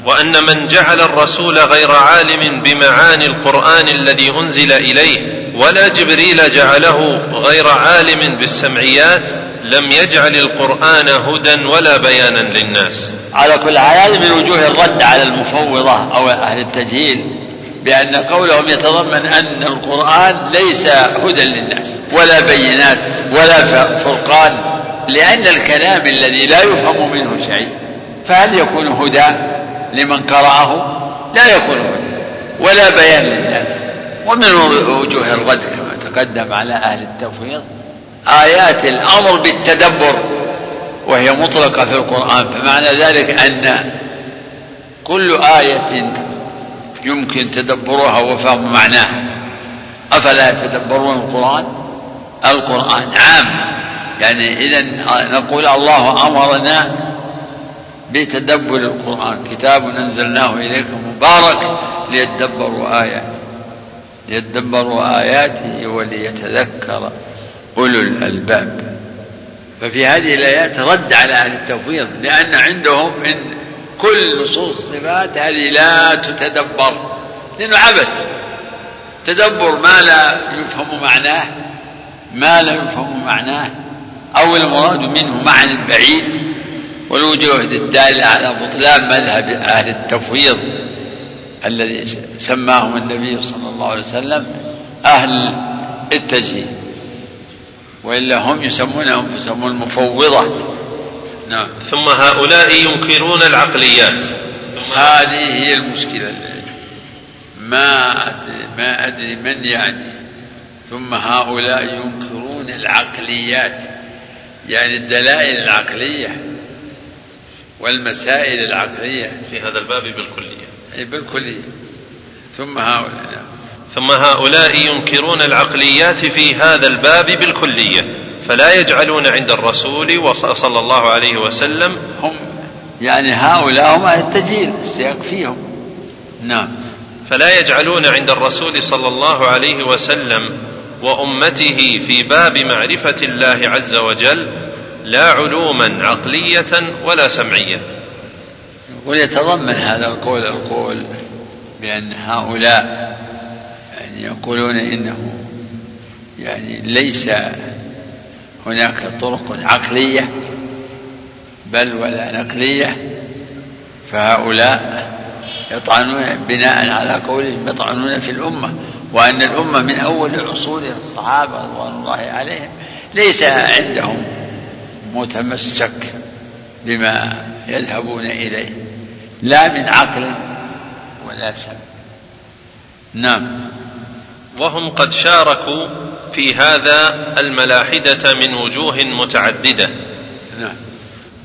وأن من جعل الرسول غير عالم بمعاني القرآن الذي أنزل إليه ولا جبريل جعله غير عالم بالسمعيات لم يجعل القرآن هدى ولا بيانا للناس. على كل حال من وجوه الرد على المفوضة أو أهل التجهيل بأن قولهم يتضمن أن القرآن ليس هدى للناس ولا بينات ولا فرقان لأن الكلام الذي لا يفهم منه شيء فهل يكون هدى لمن قرأه؟ لا يكون هدى ولا بيان للناس. ومن وجوه الرد كما تقدم على أهل التفويض آيات الأمر بالتدبر وهي مطلقة في القرآن فمعنى ذلك أن كل آية يمكن تدبرها وفهم معناها. أفلا يتدبرون القرآن؟ القرآن عام. يعني إذا نقول الله أمرنا بتدبر القرآن. كتاب أنزلناه إليكم مبارك ليتدبروا آياته. ليتدبروا آياته وليتذكر أولو الألباب. ففي هذه الآيات رد على أهل التفويض لأن عندهم إن كل نصوص الصفات هذه لا تتدبر لأنه عبث. تدبر ما لا يفهم معناه ما لا يفهم معناه أو المراد منه معنى بعيد. والوجوه الدالة على بطلان مذهب أهل التفويض الذي سماهم النبي صلى الله عليه وسلم أهل التجهيل. وإلا هم يسمون أنفسهم المفوضة. نعم. ثم هؤلاء ينكرون العقليات. ثم هذه هي المشكلة. ما ما أدري من يعني. ثم هؤلاء ينكرون العقليات. يعني الدلائل العقلية والمسائل العقلية. في هذا الباب بالكلية. أي بالكلية. ثم هؤلاء ثم هؤلاء ينكرون العقليات في هذا الباب بالكلية فلا يجعلون عند الرسول صلى الله عليه وسلم هم يعني هؤلاء هم التجهيل السياق فيهم نعم. فلا يجعلون عند الرسول صلى الله عليه وسلم وأمته في باب معرفة الله عز وجل لا علوما عقلية ولا سمعية. ويتضمن هذا القول القول بأن هؤلاء يقولون إنه يعني ليس هناك طرق عقلية بل ولا نقلية فهؤلاء يطعنون بناء على قولهم يطعنون في الأمة وأن الأمة من أول عصور الصحابة رضوان الله عليهم ليس عندهم متمسك بما يذهبون إليه لا من عقل ولا سمع. نعم. وهم قد شاركوا في هذا الملاحدة من وجوه متعددة. نعم.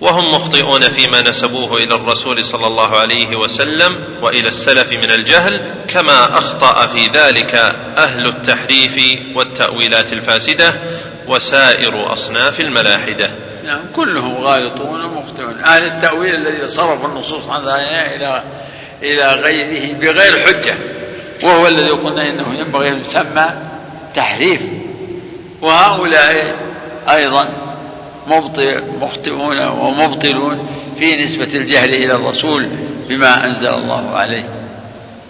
وهم مخطئون فيما نسبوه إلى الرسول صلى الله عليه وسلم وإلى السلف من الجهل كما أخطأ في ذلك أهل التحريف والتأويلات الفاسدة وسائر أصناف الملاحدة. نعم كلهم غالطون ومخطئون. أهل التأويل الذي صرفوا النصوص عن ظاهرها إلى إلى غيره بغير حجة. وهو الذي قلنا إنه ينبغي أن يسمى تحريف. وهؤلاء أيضا مخطئون ومبطلون في نسبة الجهل إلى الرسول بما أنزل الله عليه.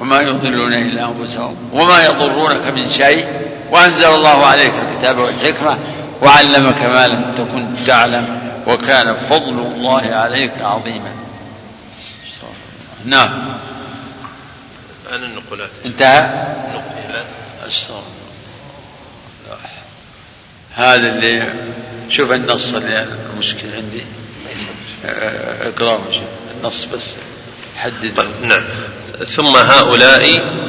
وما يضلون إلا أنفسهم. وما يضرونك من شيء. وأنزل الله عليك الكتاب والحكمة. وعلمك ما لم تكن تعلم. وكان فضل الله عليك عظيما. نعم. عن النقلات. انتهى استغفر هذا اللي شوف النص اللي المشكلة عندي. أقرأه النص بس. حدد. طيب، نعم. ثم هؤلاء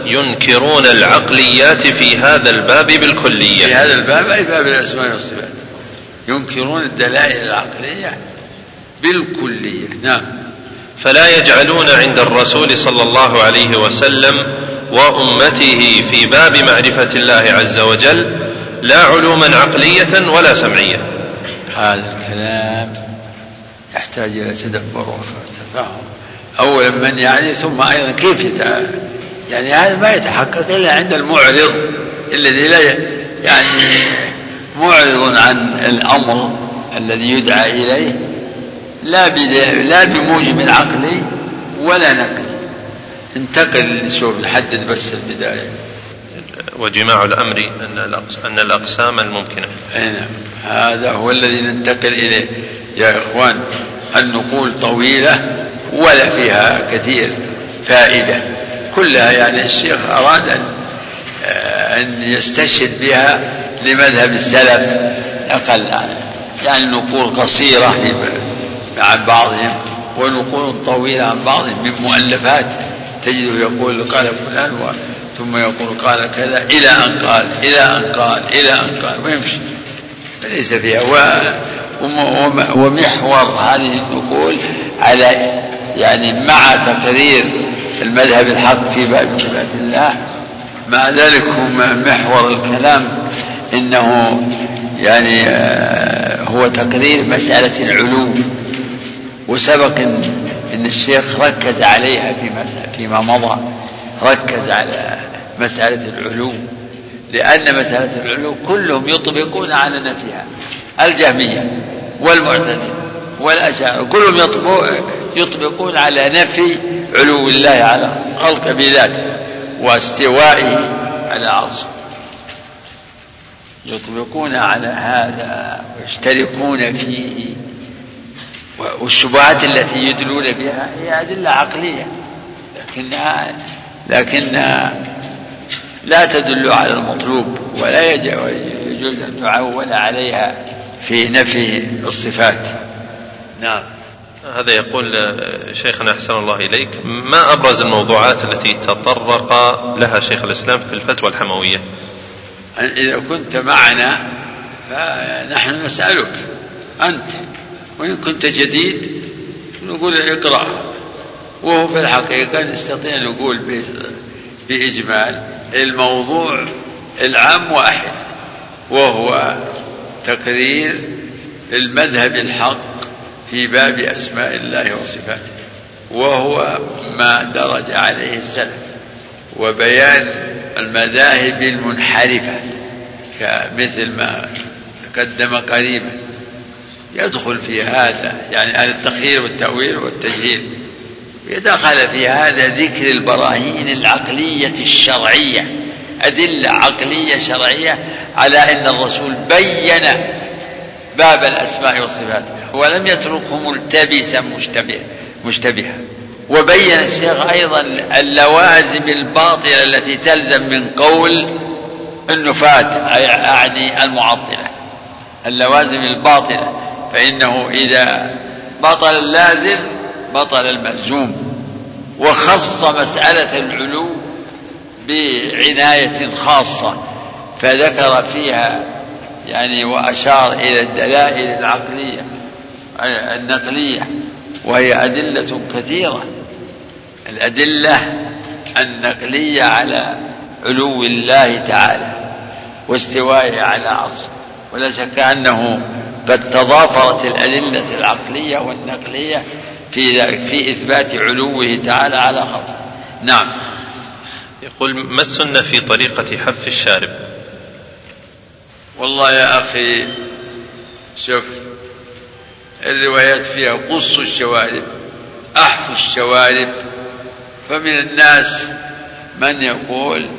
ينكرون العقليات في هذا الباب بالكلية. في هذا الباب أي باب الأسماء والصفات. ينكرون الدلائل العقلية بالكلية. نعم. فلا يجعلون عند الرسول صلى الله عليه وسلم وأمته في باب معرفة الله عز وجل لا علوما عقلية ولا سمعية هذا الكلام يحتاج إلى تدبر وتفاهم أولا من يعني ثم أيضا كيف. يعني هذا ما يتحقق إلا عند المعرض الذي لا يعني معرض عن الأمر الذي يدعى إليه لا لا بموجب عقلي ولا نقلي انتقل شوف نحدد بس البداية. وجماع الأمر أن أن الأقسام الممكنة. نعم. هذا هو الذي ننتقل إليه. يا إخوان النقول طويلة ولا فيها كثير فائدة. كلها يعني الشيخ أراد أن أن يستشهد بها لمذهب السلف نقل يعني نقول قصيرة. عن بعضهم ونقول طويلة عن بعضهم من مؤلفات. تجده يقول قال فلان ثم يقول قال كذا إلى أن قال إلى أن قال إلى أن قال ويمشي فليس فيها ومحور هذه النقول على يعني مع تقرير المذهب الحق في باب صفات الله. مع ذلك محور الكلام إنه يعني آه، هو تقرير مسألة العلو وسبق ان الشيخ ركز عليها في فيما مضى. ركز على مسألة العلو لأن مسألة العلو كلهم يطبقون على نفيها. الجهمية والمعتزلة والأشاعرة كلهم يطبقون على نفي علو الله على خلق بذاته واستوائه على عرشه. يطبقون على هذا ويشتركون فيه والشبهات التي يدلون بها هي أدلة عقلية لكنها لكنها لا تدل على المطلوب ولا يجوز أن تعول عليها في نفي الصفات. نعم. هذا يقول شيخنا أحسن الله إليك ما أبرز الموضوعات التي تطرق لها شيخ الإسلام في الفتوى الحموية؟ إذا كنت معنا فنحن نسألك أنت وإن كنت جديد نقول اقرأ. وهو في الحقيقة نستطيع نقول بإجمال الموضوع العام واحد وهو تقرير المذهب الحق في باب أسماء الله وصفاته وهو ما درج عليه السلف وبيان المذاهب المنحرفة كمثل ما تقدم قريبا. يدخل في هذا يعني أهل التخيير والتأويل والتجهيل. يدخل في هذا ذكر البراهين العقلية الشرعية أدلة عقلية شرعية على أن الرسول بين باب الأسماء والصفات ولم يتركه ملتبسا مشتبه مشتبها. وبين الشيخ أيضا اللوازم الباطلة التي تلزم من قول النفاة أعني المعطلة. اللوازم الباطلة فإنه إذا بطل اللازم بطل الملزوم وخص مسألة العلو بعناية خاصة فذكر فيها يعني وأشار إلى الدلائل العقلية النقلية وهي أدلة كثيرة. الأدلة النقلية على علو الله تعالى واستوائه على عرشه ولا شك أنه قد تضافرت الأدلة العقلية والنقلية في ذلك في إثبات علوه تعالى على خلقه. نعم. يقول ما السنة في طريقة حف الشارب؟ والله يا أخي شوف الروايات فيها قص الشوارب أحف الشوارب. فمن الناس من يقول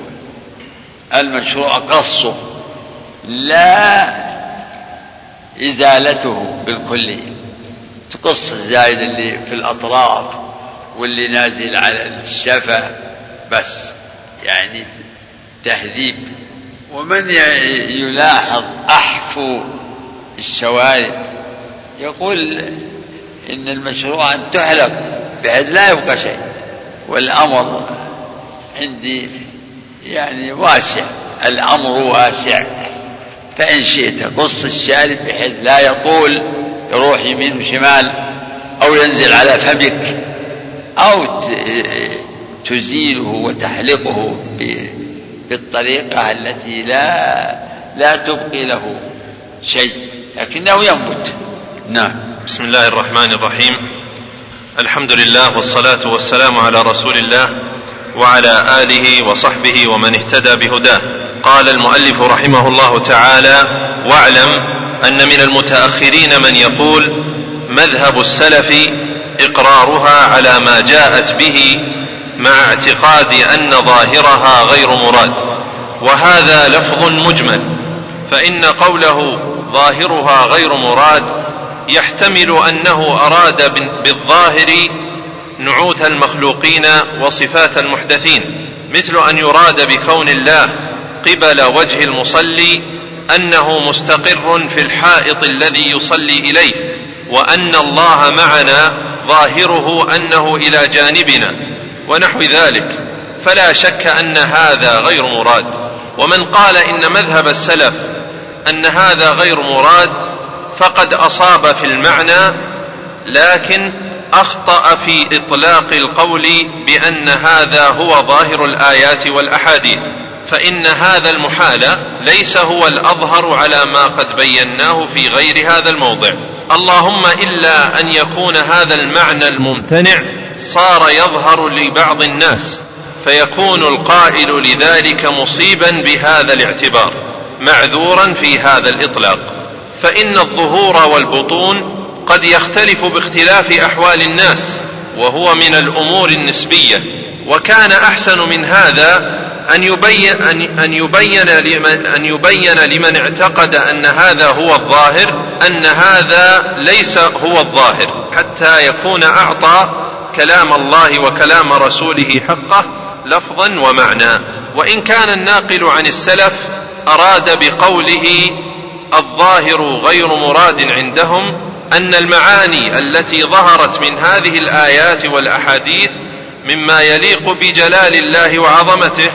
المشروع قصه لا إزالته بالكلية تقص الزايد اللي في الأطراف واللي نازل على الشفة بس. يعني تهذيب. ومن يلاحظ أحفو الشوارب يقول إن المشروع أن تحلق بحيث لا يبقى شيء. والأمر عندي يعني واسع. الأمر واسع. فإن شئت قص الشارب بحيث لا يطول يروح يمين وشمال أو ينزل على فمك أو تزيله وتحلقه بالطريقة التي لا لا تبقي له شيء لكنه ينبت. نعم. بسم الله الرحمن الرحيم. الحمد لله والصلاة والسلام على رسول الله وعلى آله وصحبه ومن اهتدى بهداه. قال المؤلف رحمه الله تعالى واعلم أن من المتأخرين من يقول مذهب السلف إقرارها على ما جاءت به مع اعتقاد أن ظاهرها غير مراد وهذا لفظ مجمل فإن قوله ظاهرها غير مراد يحتمل أنه أراد بالظاهر نعوت المخلوقين وصفات المحدثين مثل أن يراد بكون الله قبل وجه المصلي أنه مستقر في الحائط الذي يصلي إليه وأن الله معنا ظاهره أنه إلى جانبنا ونحو ذلك. فلا شك أن هذا غير مراد. ومن قال إن مذهب السلف أن هذا غير مراد فقد أصاب في المعنى لكن أخطأ في إطلاق القول بأن هذا هو ظاهر الآيات والأحاديث. فإن هذا المحال ليس هو الأظهر على ما قد بيناه في غير هذا الموضع. اللهم إلا أن يكون هذا المعنى الممتنع صار يظهر لبعض الناس فيكون القائل لذلك مصيبا بهذا الاعتبار معذورا في هذا الإطلاق. فإن الظهور والبطون قد يختلف باختلاف أحوال الناس وهو من الأمور النسبية. وكان أحسن من هذا أن يبين أن يبين لمن أن يبين لمن اعتقد أن هذا هو الظاهر أن هذا ليس هو الظاهر حتى يكون أعطى كلام الله وكلام رسوله حقه لفظا ومعنى. وإن كان الناقل عن السلف أراد بقوله الظاهر غير مراد عندهم أن المعاني التي ظهرت من هذه الآيات والأحاديث مما يليق بجلال الله وعظمته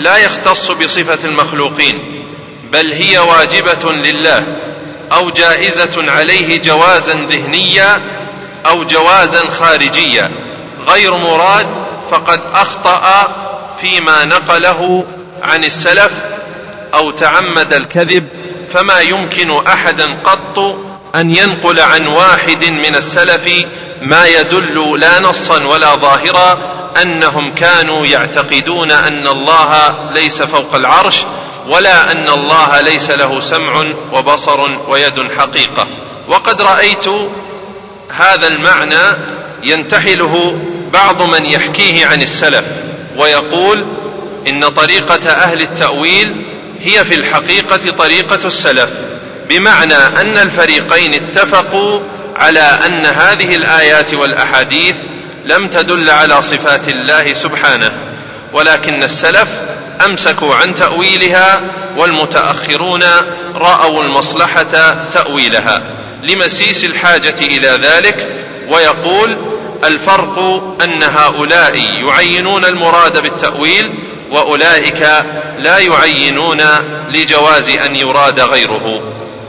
لا يختص بصفة المخلوقين بل هي واجبة لله أو جائزة عليه جوازا ذهنيا أو جوازا خارجيا. غير مراد فقد أخطأ فيما نقله عن السلف أو تعمد الكذب فما يمكن أحدا قط أن ينقل عن واحد من السلف ما يدل لا نصا ولا ظاهرا أنهم كانوا يعتقدون أن الله ليس فوق العرش ولا أن الله ليس له سمع وبصر ويد حقيقة. وقد رأيت هذا المعنى ينتحله بعض من يحكيه عن السلف ويقول إن طريقة أهل التأويل هي في الحقيقة طريقة السلف. بمعنى أن الفريقين اتفقوا على أن هذه الآيات والأحاديث لم تدل على صفات الله سبحانه ولكن السلف أمسكوا عن تأويلها والمتأخرون رأوا المصلحة تأويلها. لمسيس الحاجة إلى ذلك ويقول الفرق أن هؤلاء يعينون المراد بالتأويل وأولئك لا يعينون لجواز أن يراد غيره.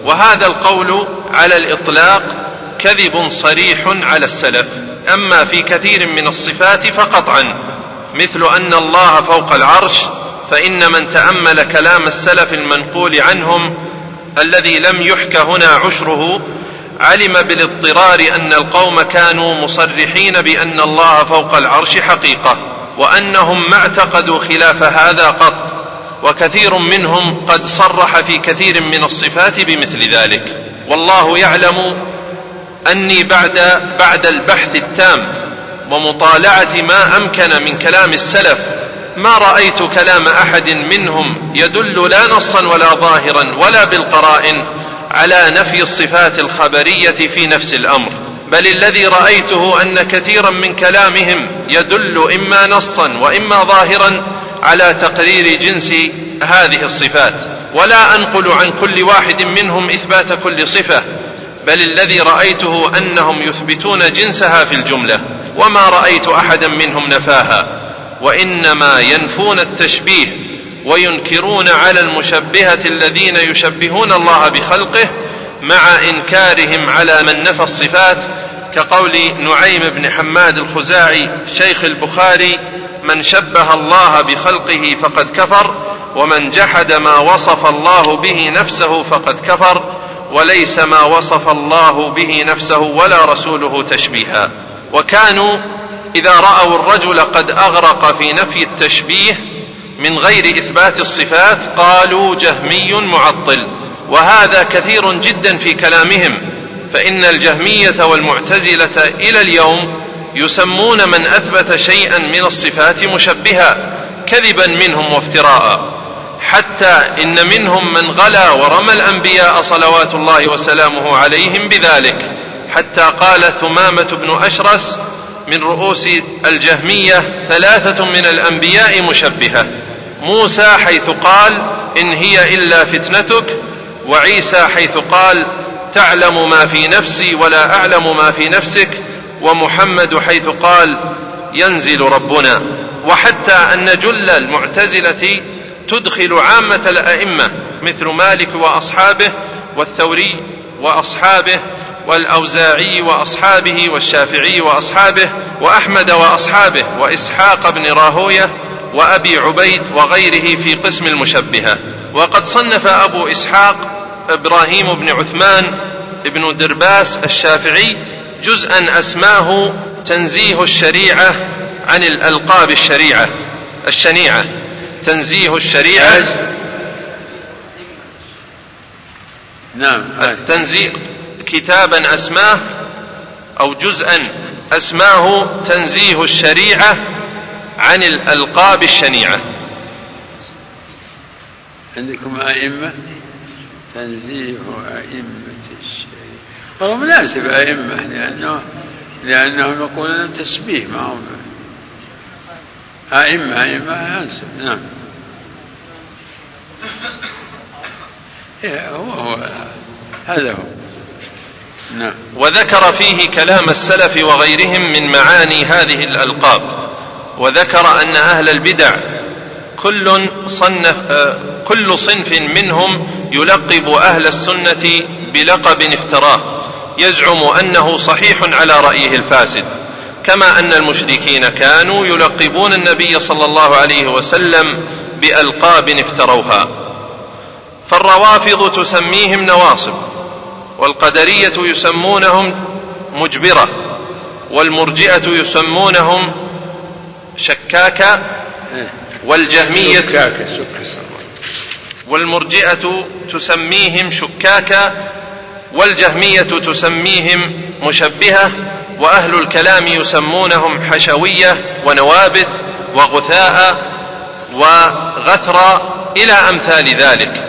وهذا القول على الإطلاق كذب صريح على السلف. أما في كثير من الصفات فقطعا مثل أن الله فوق العرش فإن من تأمل كلام السلف المنقول عنهم الذي لم يحك هنا عشره علم بالاضطرار أن القوم كانوا مصرحين بأن الله فوق العرش حقيقة وأنهم ما اعتقدوا خلاف هذا قط. وكثير منهم قد صرح في كثير من الصفات بمثل ذلك. والله يعلم أني بعد بعد البحث التام ومطالعة ما أمكن من كلام السلف ما رأيت كلام أحد منهم يدل لا نصا ولا ظاهرا ولا بالقرائن على نفي الصفات الخبرية في نفس الأمر. بل الذي رأيته أن كثيرا من كلامهم يدل إما نصا وإما ظاهرا على تقرير جنس هذه الصفات. ولا أنقل عن كل واحد منهم إثبات كل صفة بل الذي رأيته أنهم يثبتون جنسها في الجملة وما رأيت أحدا منهم نفاها. وإنما ينفون التشبيه وينكرون على المشبهة الذين يشبهون الله بخلقه مع إنكارهم على من نفى الصفات كقول نعيم بن حماد الخزاعي شيخ البخاري من شبه الله بخلقه فقد كفر ومن جحد ما وصف الله به نفسه فقد كفر وليس ما وصف الله به نفسه ولا رسوله تشبيها. وكانوا إذا رأوا الرجل قد أغرق في نفي التشبيه من غير إثبات الصفات قالوا جهمي معطل. وهذا كثير جدا في كلامهم فإن الجهمية والمعتزلة إلى اليوم يسمون من أثبت شيئا من الصفات مشبها كذبا منهم وافتراء. حتى إن منهم من غلا ورمى الأنبياء صلوات الله وسلامه عليهم بذلك. حتى قال ثمامة بن أشرس من رؤوس الجهمية ثلاثة من الأنبياء مشبهة. موسى حيث قال إن هي إلا فتنتك وعيسى حيث قال تعلم ما في نفسي ولا أعلم ما في نفسك. ومحمد حيث قال ينزل ربنا. وحتى أن جل المعتزلة تدخل عامة الأئمة مثل مالك وأصحابه والثوري وأصحابه والأوزاعي وأصحابه والشافعي وأصحابه وأحمد وأصحابه وإسحاق بن راهوية وأبي عبيد وغيره في قسم المشبهة. وقد صنف أبو إسحاق إبراهيم بن عثمان بن درباس الشافعي جزءا أسماه تنزيه الشريعة عن الألقاب الشريعة الشنيعة. تنزيه الشريعة. نعم التنزيه كتابا أسماه أو جزءا أسماه تنزيه الشريعة عن الألقاب الشنيعة. عندكم أئمة؟ تنزيه أئمة الشريعة والله مناسب أئمة لأنه لأنهم يقولون تشبيه معهم أئمة أئمة أنسب نعم. إيه، هو هو هذا هو. نعم. وذكر فيه كلام السلف وغيرهم من معاني هذه الألقاب. وذكر أن أهل البدع كل صنف كل صنف منهم يلقب أهل السنة بلقب افتراه يزعم أنه صحيح على رأيه الفاسد. كما أن المشركين كانوا يلقبون النبي صلى الله عليه وسلم بألقاب افتروها. فالروافض تسميهم نواصب والقدرية يسمونهم مجبرة والمرجئة يسمونهم شكاكا والجهمية شكاكا والمرجئة تسميهم شكاكا والجهمية تسميهم مشبهة وأهل الكلام يسمونهم حشوية ونوابت وغثاء وغثرا إلى أمثال ذلك.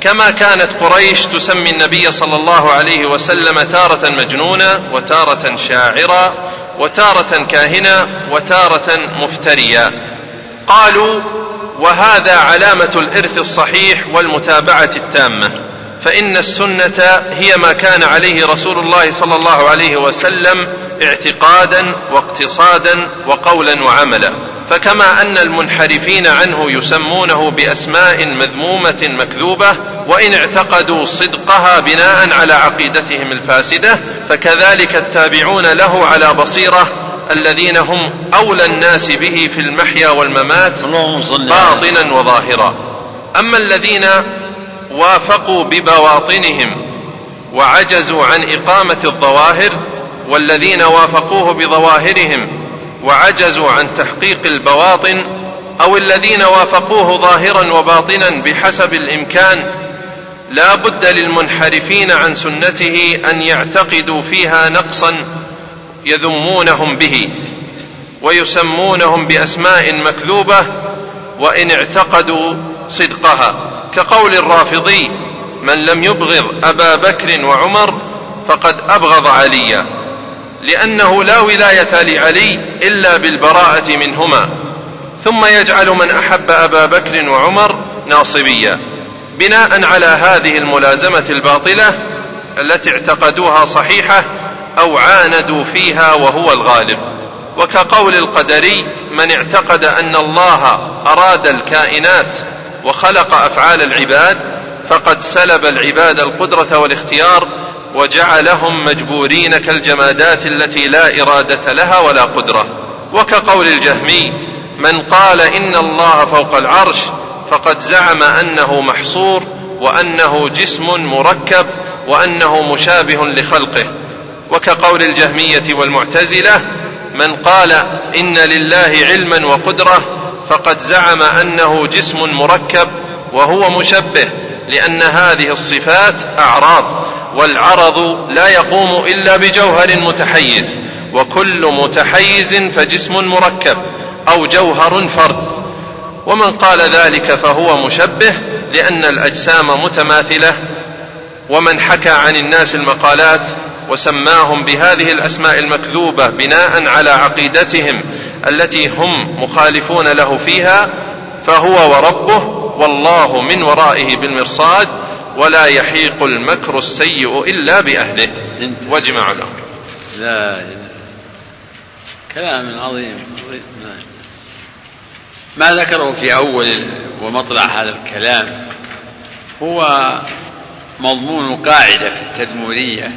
كما كانت قريش تسمي النبي صلى الله عليه وسلم تارة مجنونا وتارة شاعرا وتارة كاهنا وتارة مفتريا قالوا وهذا علامة الإرث الصحيح والمتابعة التامة فإن السنة هي ما كان عليه رسول الله صلى الله عليه وسلم اعتقادا واقتصادا وقولا وعملا. فكما أن المنحرفين عنه يسمونه بأسماء مذمومة مكذوبة وإن اعتقدوا صدقها بناء على عقيدتهم الفاسدة فكذلك التابعون له على بصيرة الذين هم أولى الناس به في المحيا والممات باطنا وظاهرا. أما الذين وافقوا ببواطنهم وعجزوا عن إقامة الظواهر والذين وافقوه بظواهرهم وعجزوا عن تحقيق البواطن أو الذين وافقوه ظاهرا وباطنا بحسب الإمكان لا بد للمنحرفين عن سنته أن يعتقدوا فيها نقصا يذمونهم به ويسمونهم بأسماء مكذوبة وإن اعتقدوا صدقها. كقول الرافضي من لم يبغض أبا بكر وعمر فقد أبغض عليا. لأنه لا ولاية لعلي إلا بالبراءة منهما. ثم يجعل من أحب أبا بكر وعمر ناصبيا. بناء على هذه الملازمة الباطلة التي اعتقدوها صحيحة أو عاندوا فيها وهو الغالب. وكقول القدري من اعتقد أن الله أراد الكائنات وخلق أفعال العباد فقد سلب العباد القدرة والاختيار وجعلهم مجبورين كالجمادات التي لا إرادة لها ولا قدرة. وكقول الجهمي من قال إن الله فوق العرش فقد زعم أنه محصور وأنه جسم مركب وأنه مشابه لخلقه. وكقول الجهمية والمعتزلة من قال إن لله علما وقدرة فقد زعم أنه جسم مركب وهو مشبه لأن هذه الصفات أعراض والعرض لا يقوم إلا بجوهر متحيز وكل متحيز فجسم مركب أو جوهر فرد ومن قال ذلك فهو مشبه لأن الأجسام متماثلة ومن حكى عن الناس المقالات وسماهم بهذه الأسماء المكذوبة بناء على عقيدتهم التي هم مخالفون له فيها فهو وربه والله من ورائه بالمرصاد ولا يحيق المكر السيء إلا بأهله. واجمع له لا كلام عظيم. ما ذكره في أول ومطلع هذا الكلام هو مضمون قاعدة في التدمورية